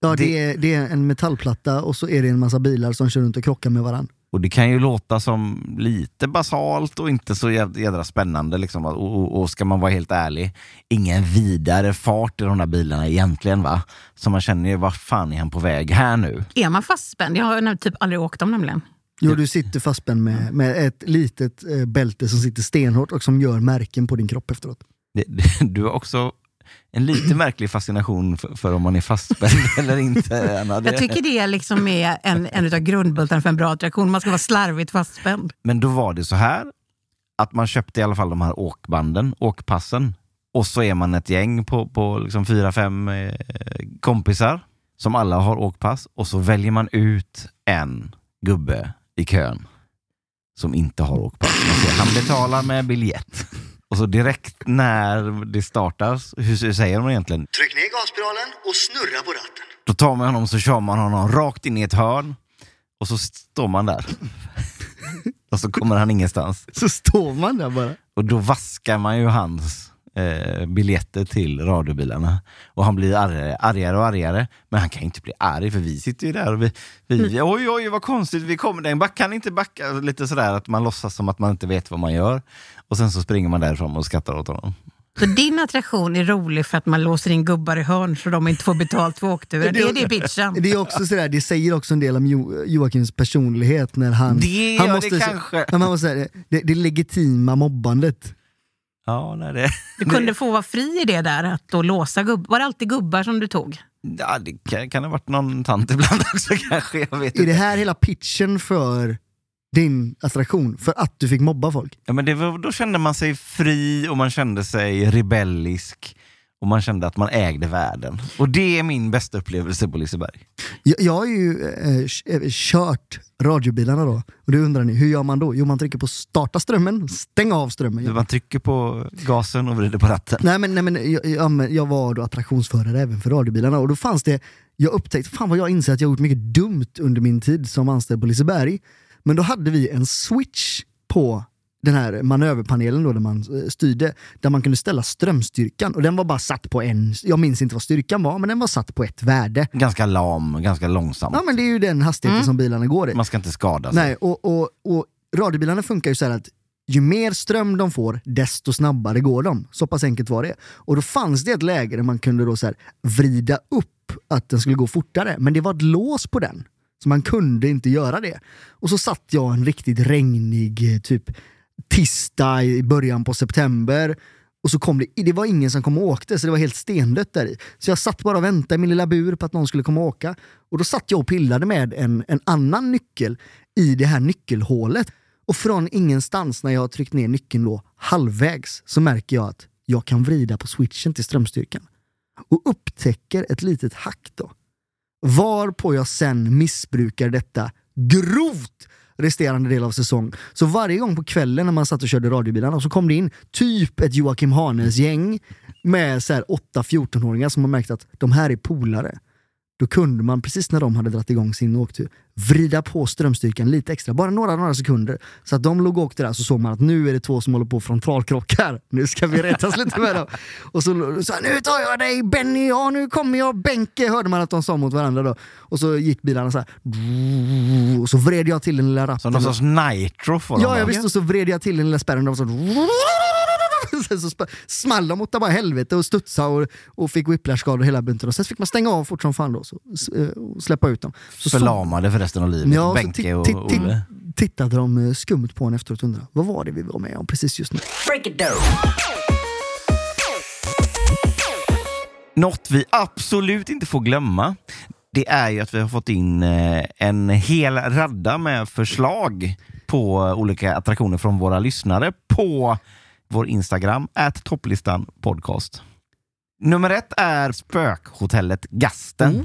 Ja, det, Det- är, det är en metallplatta och så är det en massa bilar som kör runt och krockar med varandra. Och det kan ju låta som lite basalt och inte så jäd- jädra spännande. Liksom. Och, och, och ska man vara helt ärlig, ingen vidare fart i de där bilarna egentligen. va? Så man känner ju, vad fan är han på väg här nu? Är man fastspänd? Jag har typ aldrig åkt dem nämligen. Jo, du sitter fastspänd med, med ett litet eh, bälte som sitter stenhårt och som gör märken på din kropp efteråt. Det, [LAUGHS] du har också en lite märklig fascination för, för om man är fastspänd [LAUGHS] eller inte. Anna. Det- Jag tycker det liksom är en, en av grundbultarna för en bra attraktion. Man ska vara slarvigt fastspänd. Men då var det så här att man köpte i alla fall de här åkbanden, åkpassen. Och så är man ett gäng på, på liksom fyra, fem eh, kompisar som alla har åkpass och så väljer man ut en gubbe i kön som inte har åkpass. Han betalar med biljett. Och så direkt när det startas, hur säger de egentligen? Tryck ner gaspedalen och snurra på ratten. Då tar man honom så kör man honom rakt in i ett hörn och så står man där. [LAUGHS] och så kommer han ingenstans. Så står man där bara. Och då vaskar man ju hans eh, biljetter till radiobilarna. Och han blir argare, argare och argare. Men han kan inte bli arg för vi sitter ju där och vi, vi oj oj vad konstigt, vi kommer, den back, kan inte backa. Lite sådär att man låtsas som att man inte vet vad man gör. Och sen så springer man därifrån och skrattar åt honom. Så din attraktion är rolig för att man låser in gubbar i hörn så de inte får betalt för åkturer. [LAUGHS] Det är det pitchen. Det, är också sådär, det säger också en del om jo, Joakims personlighet när han... Det han gör det kanske. Ja, man måste säga, det, det legitima mobbandet. Ja, nej, det, [LAUGHS] Du kunde få vara fri i det där, att då låsa gubbar. Var det alltid gubbar som du tog? ja, det kan, kan ha varit någon tant ibland [LAUGHS] också kanske. Jag vet Är det inte. här hela pitchen för din attraktion? För att du fick mobba folk? Ja, men det var, då kände man sig fri och man kände sig rebellisk. Och man kände att man ägde världen. Och det är min bästa upplevelse på Liseberg. Jag, jag har ju eh, eh, kört radiobilarna då, och då undrar ni, hur gör man då? Jo, man trycker på starta strömmen, stäng av strömmen. Man trycker på gasen och vrider på ratten. Nej men, nej, men jag, jag, jag var då attraktionsförare även för radiobilarna och då fanns det, jag upptäckte, fan vad jag inser att jag gjort mycket dumt under min tid som anställd på Liseberg. Men då hade vi en switch på den här manöverpanelen då där man eh, styrde, där man kunde ställa strömstyrkan och den var bara satt på en, jag minns inte vad styrkan var, men den var satt på ett värde. Ganska lam, ganska långsamt. Ja men det är ju den hastigheten som bilarna går i. Man ska inte skada sig. Nej, och, och, och radiobilarna funkar ju så här att ju mer ström de får, desto snabbare går de. Så pass enkelt var det. Och då fanns det ett läge där man kunde då så här vrida upp att den skulle gå fortare, men det var ett lås på den. Så man kunde inte göra det. Och så satt jag en riktigt regnig eh, typ tisdag i början på september och så kom det, det var ingen som kom och åkte, så det var helt stendött där i. Så jag satt bara och väntade i min lilla bur på att någon skulle komma och åka. Och då satt jag och pillade med en, en annan nyckel i det här nyckelhålet. Och från ingenstans när jag har tryckt ner nyckeln då halvvägs så märker jag att jag kan vrida på switchen till strömstyrkan. Och upptäcker ett litet hack då. Varpå jag sen missbrukar detta grovt resterande del av säsong. Så varje gång på kvällen när man satt och körde radiobilarna så kom det in typ ett Joakim Hanes gäng med 8-14-åringar som har märkt att de här är polare. Då kunde man, precis när de hade dragit igång sin åktur, vrida på strömstyrkan lite extra, bara några, några sekunder. Så att de låg och åkte där så såg man att nu är det två som håller på frontalkrockar. [LAUGHS] Nu ska vi rättas lite med dem. Och så sa nu tar jag dig Benny, ja nu kommer jag Benke, hörde man att de sa mot varandra då. Och så gick bilarna så här. Och så vred jag till den lilla ratten. Som någon sorts nitro får de Ja, jag visste. Och så vred jag till den lilla spärren och så... Sen [LAUGHS] så small de åt bara helvete och studsa och, och fick whiplash-skador hela bunten. Och sen fick man stänga av fort som fan då så, eh, och släppa ut dem. Så så- Förlamade för resten av livet. Ja, Benke och Olle. tittade de eh, skumt på en efteråt och undrade vad var det vi var med om precis just nu? Något vi absolut inte får glömma, det är ju att vi har fått in eh, en hel radda med förslag på olika attraktioner från våra lyssnare på vår Instagram, at topplistan podcast. Nummer ett är spökhotellet Gasten.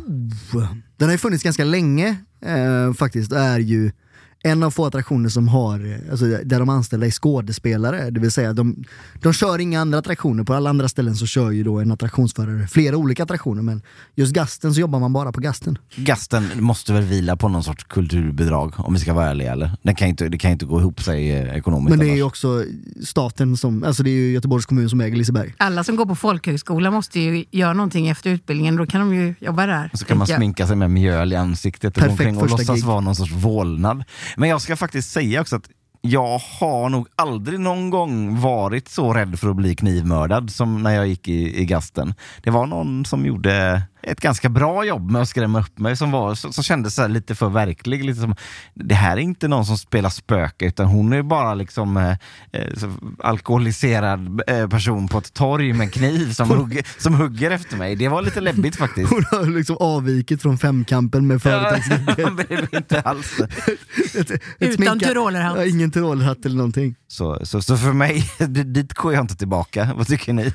Oh, den har ju funnits ganska länge eh, faktiskt är ju en av få attraktioner som har, eh, alltså, där de anställda är skådespelare. Det vill säga de, de kör inga andra attraktioner. På alla andra ställen så kör ju då en attraktionsförare flera olika attraktioner men just Gasten så jobbar man bara på Gasten. Gasten måste väl vila på någon sorts kulturbidrag om vi ska vara ärliga eller? Den kan inte, det kan inte gå ihop sig eh, ekonomiskt Men det är ju annars. också staten som, alltså det är ju Göteborgs kommun som äger Liseberg. Alla som går på folkhögskola måste ju göra någonting efter utbildningen. Då kan de ju jobba där. Så kan man sminka sig med mjöl i ansiktet och Perfekt och låtsas gig. vara någon sorts vålnad. Men jag ska faktiskt säga också att jag har nog aldrig någon gång varit så rädd för att bli knivmördad som när jag gick i, i gasten. Det var någon som gjorde ett ganska bra jobb med att skrämma upp mig som, var, som, som kändes så här lite för verklig. Lite som, det här är inte någon som spelar spöke utan hon är bara liksom eh, eh, så alkoholiserad eh, person på ett torg med en kniv som, hugger, som hugger efter mig. Det var lite läbbigt faktiskt. Hon har liksom avvikit från femkampen med företagsgrejer. Ja, [LAUGHS] inte alls. [LAUGHS] Ett- ett Utan tyrolerhatt. Ja, ingen tyrolerhatt eller någonting. Så, så, så för mig, [LAUGHS] dit går jag inte tillbaka. Vad tycker ni?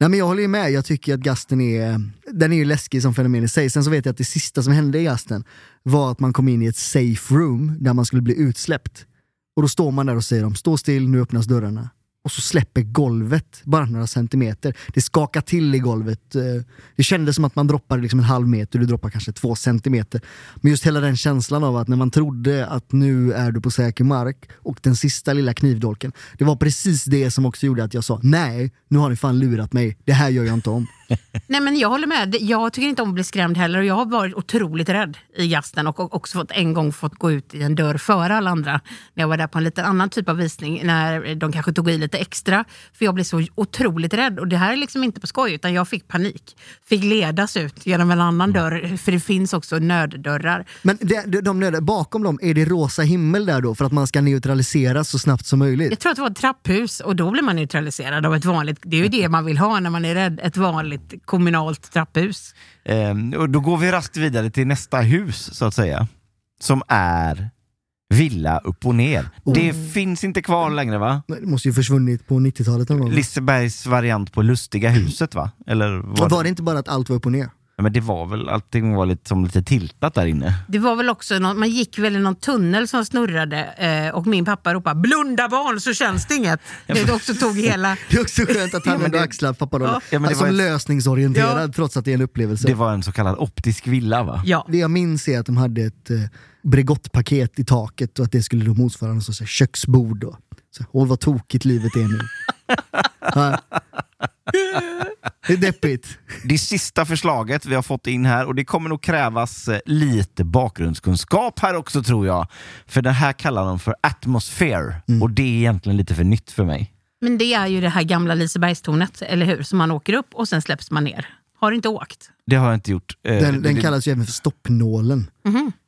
Nej, men jag håller ju med, jag tycker att gasten är, den är ju läskig som fenomen i sig. Sen så vet jag att det sista som hände i gasten var att man kom in i ett safe room där man skulle bli utsläppt. Och då står man där och säger de, stå still, nu öppnas dörrarna. Och så släpper golvet bara några centimeter. Det skakar till i golvet. Eh, det kändes som att man droppade liksom en halv meter, du droppar kanske två centimeter. Men just hela den känslan av att när man trodde att nu är du på säker mark och den sista lilla knivdolken. Det var precis det som också gjorde att jag sa nej, nu har ni fan lurat mig. Det här gör jag inte om. Nej, men jag håller med. Jag tycker inte om att bli skrämd heller. Och jag har varit otroligt rädd i gasten och också fått, en gång fått gå ut i en dörr före alla andra. När jag var där på en lite annan typ av visning, när de kanske tog i lite extra. För jag blev så otroligt rädd. Och det här är liksom inte på skoj, utan jag fick panik. Fick ledas ut genom en annan dörr, för det finns också nöddörrar. Men de, de nöd- bakom dem, är det rosa himmel där då för att man ska neutraliseras så snabbt som möjligt? Jag tror att det var ett trapphus och då blir man neutraliserad av ett vanligt, det är ju det man vill ha när man är rädd, ett vanligt kommunalt trapphus. Ehm, och då går vi raskt vidare till nästa hus, så att säga. Som är Villa upp och ner. Det finns inte kvar längre va? Nej, Det måste ju försvunnit på 90-talet någon gång. Lisebergs variant på Lustiga huset va? Eller var, Var det inte bara att allt var upp och ner? Ja, Men det var väl, allting var lite, som lite tiltat där inne. Det var väl också någon, man gick väl i någon tunnel som snurrade eh, och min pappa ropade “blunda barn så känns det inget”. Det också tog hela... [LAUGHS] Det är också skönt att han ändå axlar papparollen. Ja. Ja, men det alltså var lösningsorienterad Ja. trots att det är en upplevelse. Det var en så kallad optisk villa va? Ja. Det jag minns är att de hade ett eh, Bregottpaket i taket och att det skulle då motsvara en sorts köksbord. Då. Så, Åh vad tokigt livet är nu. [LAUGHS] Det är deppigt. Det sista förslaget vi har fått in här och det kommer nog krävas eh, lite bakgrundskunskap här också tror jag. För det här kallar de för atmosfär och det är egentligen lite för nytt för mig. Men det är ju det här gamla Lisebergstornet, eller hur? Som man åker upp och sen släpps man ner. Har du inte åkt? Det har jag inte gjort. Eh, Den, den det- kallas ju även för stoppnålen.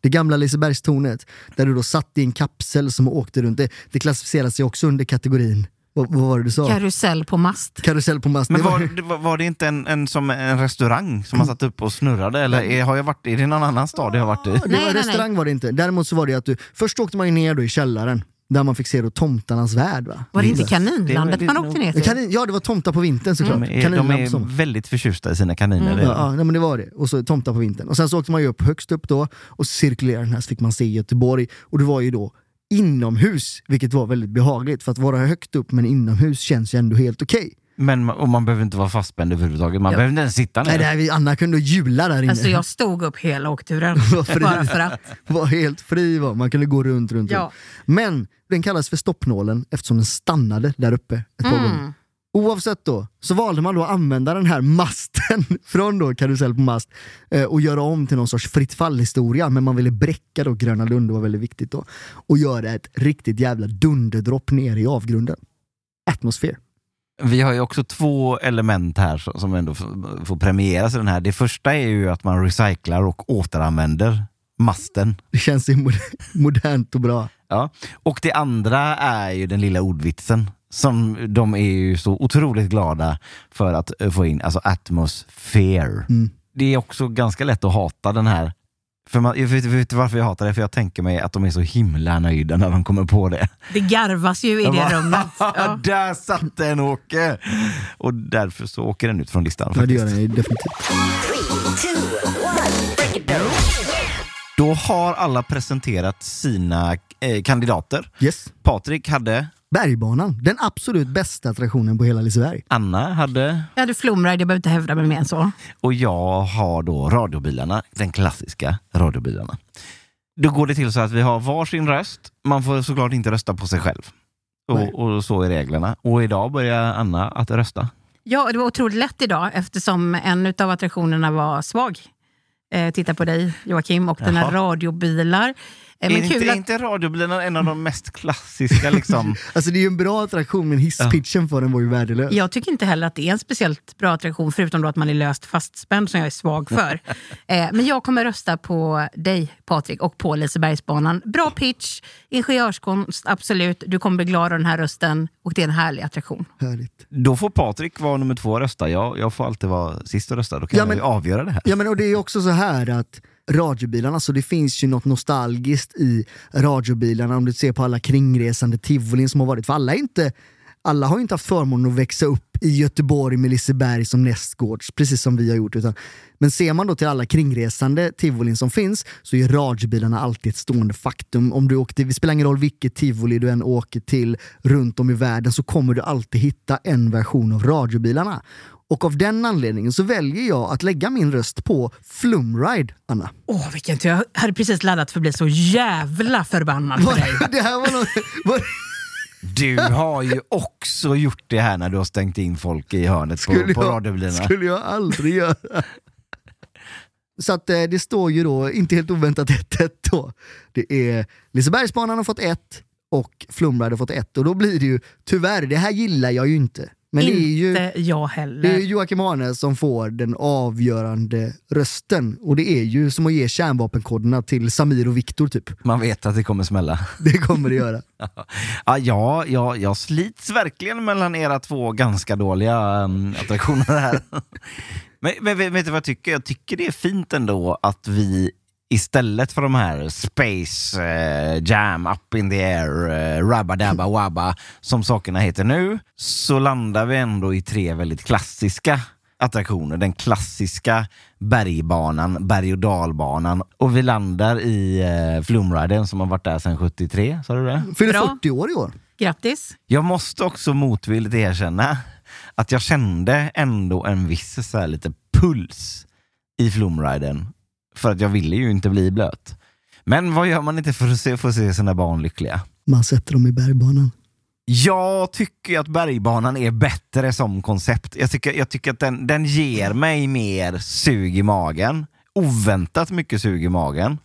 Det gamla Lisebergstornet, där du då satt i en kapsel som åkte runt. Det, det klassificeras ju också under kategorin, vad, vad var det du sa? Karusell på mast. Karusell på mast. Men var, det- var, var det inte en, en, som en restaurang som man satt upp och snurrade? Eller är, har jag varit, är det någon annan stad jag har varit i? Det Nej, var nej, restaurang var det inte. Däremot så var det att du, först åkte man ner då i källaren, där man fick se då tomtarnas värld. Va? Var det inte Det Kaninlandet man åkte ner till? Kanin, ja, det var tomtar på vintern såklart. De är, de är väldigt förtjusta i sina kaniner. det är Ja, ja nej, men det var det. Och så tomtar på vintern. Och sen så åkte man ju upp högst upp då och cirkulerade den här så fick man se Göteborg. Och det var ju då inomhus, vilket var väldigt behagligt. För att vara högt upp men inomhus känns ju ändå helt okej. Men ma- och man behöver inte vara fastspänd överhuvudtaget. Man Ja. behöver inte ens sitta ner. Nej, det här, vi- Anna kunde jula där inne. Alltså jag stod upp hela åkturen. [LAUGHS] Bara för att. [LAUGHS] var helt fri var. Man kunde gå runt, runt, Ja. runt. Men den kallas för stoppnålen eftersom den stannade där uppe ett par Mm. gånger. Oavsett då, så valde man då att använda den här masten [LAUGHS] från då karusell på mast eh, och göra om till någon sorts fritt fall-historia. Men man ville bräcka då Gröna Lund, det var väldigt viktigt då. Och göra ett riktigt jävla dunderdropp ner i avgrunden. Atmosfär. Vi har ju också två element här som- ändå får premieras i den här. Det första är ju att man recyclar och återanvänder masten. Det känns ju moder- [LAUGHS] modernt och bra. Ja. Och det andra är ju den lilla ordvitsen som de är ju så otroligt glada för att eh, få in, alltså atmosfär. Mm. Det är också ganska lätt att hata den här för man, jag vet, vet varför jag hatar det? För jag tänker mig att de är så himla nöjda när de kommer på det. Det garvas ju i De det bara, rummet. [LAUGHS] Ja. Där satt den Åke! Och därför så åker den ut från listan. Ja, det gör den definitivt. Då har alla presenterat sina eh, kandidater. Yes. Patrik hade, Bergbanan, den absolut bästa attraktionen på hela Liseberg. Anna hade Jag hade flumride, jag behöver inte hävda mig mer än så. och jag har då radiobilarna, den klassiska radiobilarna. Då går det till så att vi har varsin röst. Man får såklart inte rösta på sig själv. Och, och så är reglerna. Och idag börjar Anna att rösta. Ja, det var otroligt lätt idag eftersom en av attraktionerna var svag. Eh, titta på dig Joakim och Jaha. radiobilar. Eh, är Men inte, att, inte radiobilarna en av de mest klassiska liksom? [LAUGHS] Alltså det är ju en bra attraktion men hisspitchen för den var ju värdelös. jag tycker inte heller att det är en speciellt bra attraktion, förutom då att man är löst fastspänd som jag är svag för. [LAUGHS] eh, men jag kommer rösta på dig Patrik och på Lisebergsbanan. Bra pitch, ingenjörskonst, absolut. Du kommer bli glad av den här rösten och det är en härlig attraktion. Härligt. Då får Patrik vara nummer två och rösta. Jag, jag får alltid vara sist och rösta. Då kan Ja, jag men- ju avgöra det här. Ja men och det är också så här att radiobilarna, så det finns ju något nostalgiskt i radiobilarna om du ser på alla kringresande tivolin som har varit. För alla, är inte, alla har inte haft förmånen att växa upp i Göteborg med Liseberg som nästgårds, precis som vi har gjort. Utan, men ser man då till alla kringresande tivolin som finns så är radiobilarna alltid ett stående faktum. Om du åker till, det spelar ingen roll vilket tivoli du än åker till runt om i världen så kommer du alltid hitta en version av radiobilarna. Och av den anledningen så väljer jag att lägga min röst på Flumride, Anna. Åh, vilken tur. Jag hade precis laddat för att bli så jävla förbannad på dig. [LAUGHS] det här var något... Var, Du har ju också gjort det här när du har stängt in folk i hörnet på, skulle, på jag, radiobilarna. skulle jag aldrig göra. [LAUGHS] Så att eh, det står ju då, inte helt oväntat 1-1 då. Det är Lisebergsbanan har fått ett och Flumride har fått ett. Och då blir det ju, tyvärr, det här gillar jag ju inte. Men det är ju... Inte jag heller. Det är Joakim Arne som får den avgörande rösten. Och det är ju som att ge kärnvapenkoderna till Samir och Viktor typ. Man vet att det kommer smälla. [LAUGHS] Det kommer det göra. [LAUGHS] Ja, ja, ja, jag slits verkligen mellan era två ganska dåliga um, attraktioner här. [LAUGHS] men, men vet vet du vad jag tycker? Jag tycker det är fint ändå att vi istället för de här Space eh, Jam, Up in the Air, eh, Rabba Dabba Wabba som sakerna heter nu, så landar vi ändå i tre väldigt klassiska attraktioner. Den klassiska bergbanan, berg och dalbanan och vi landar i eh, Flumriden som har varit där sedan 73, sa du det? Fyller Bra. 40 år i år. Grattis. Jag måste också motvilligt erkänna att jag kände ändå en viss så här, lite puls i flumriden. För att jag ville ju inte bli blöt. Men vad gör man inte för att se, att se sina barn lyckliga? Man sätter dem i bergbanan. Jag tycker att bergbanan är bättre som koncept. Jag tycker, jag tycker att den, den ger mig mer sug i magen. Oväntat mycket sug i magen.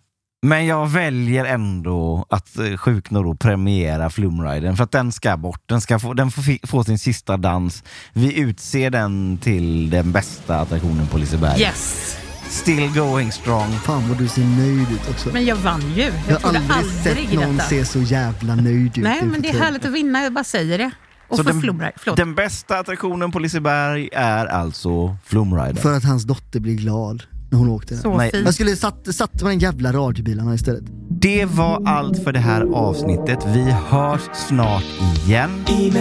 Men jag väljer ändå att eh, sjukt nog då premiera Flumriden för att den ska bort. Den ska få, den får fi- få sin sista dans. Vi utser den till den bästa attraktionen på Liseberg. Yes. Still going strong. Fan vad du ser nöjd ut också. Men jag vann ju. Jag, jag har aldrig, aldrig, sett någon detta. se så jävla nöjd ut. Nej, men det är härligt att vinna. Jag bara säger det. Och Så den, den bästa attraktionen på Liseberg är alltså Flumriden. För att hans dotter blir glad när hon åkte den. Så Nej. fint. Jag skulle satt, satt med den jävla radiobilarna istället. Det var allt för det här avsnittet. Vi hörs snart igen. y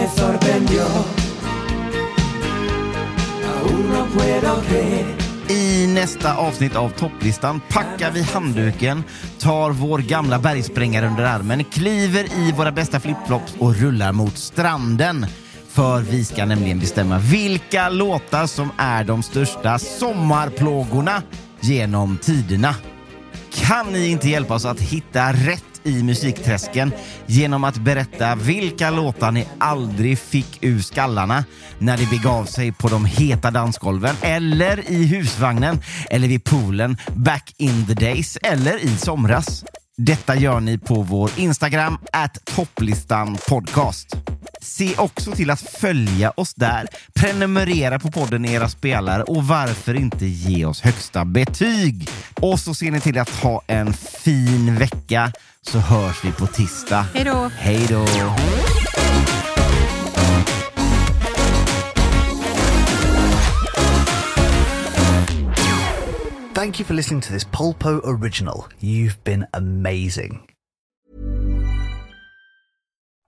i nästa avsnitt av topplistan packar vi handduken, tar vår gamla bergsprängare under armen, kliver i våra bästa flipflops och rullar mot stranden. För vi ska nämligen bestämma vilka låtar som är de största sommarplågorna genom tiderna. Kan ni inte hjälpa oss att hitta rätt i musikträsken genom att berätta vilka låtar ni aldrig fick ur skallarna när det begav sig på de heta dansgolven eller i husvagnen eller vid poolen back in the days eller i somras. Detta gör ni på vår Instagram, at topplistan podcast. Se också till att följa oss där, prenumerera på podden i era spelare och varför inte ge oss högsta betyg? Och så ser ni till att ha en fin vecka så hörs vi på tisdag. Hej då. Hej då! Thank you for listening to this Polpo original. You've been amazing.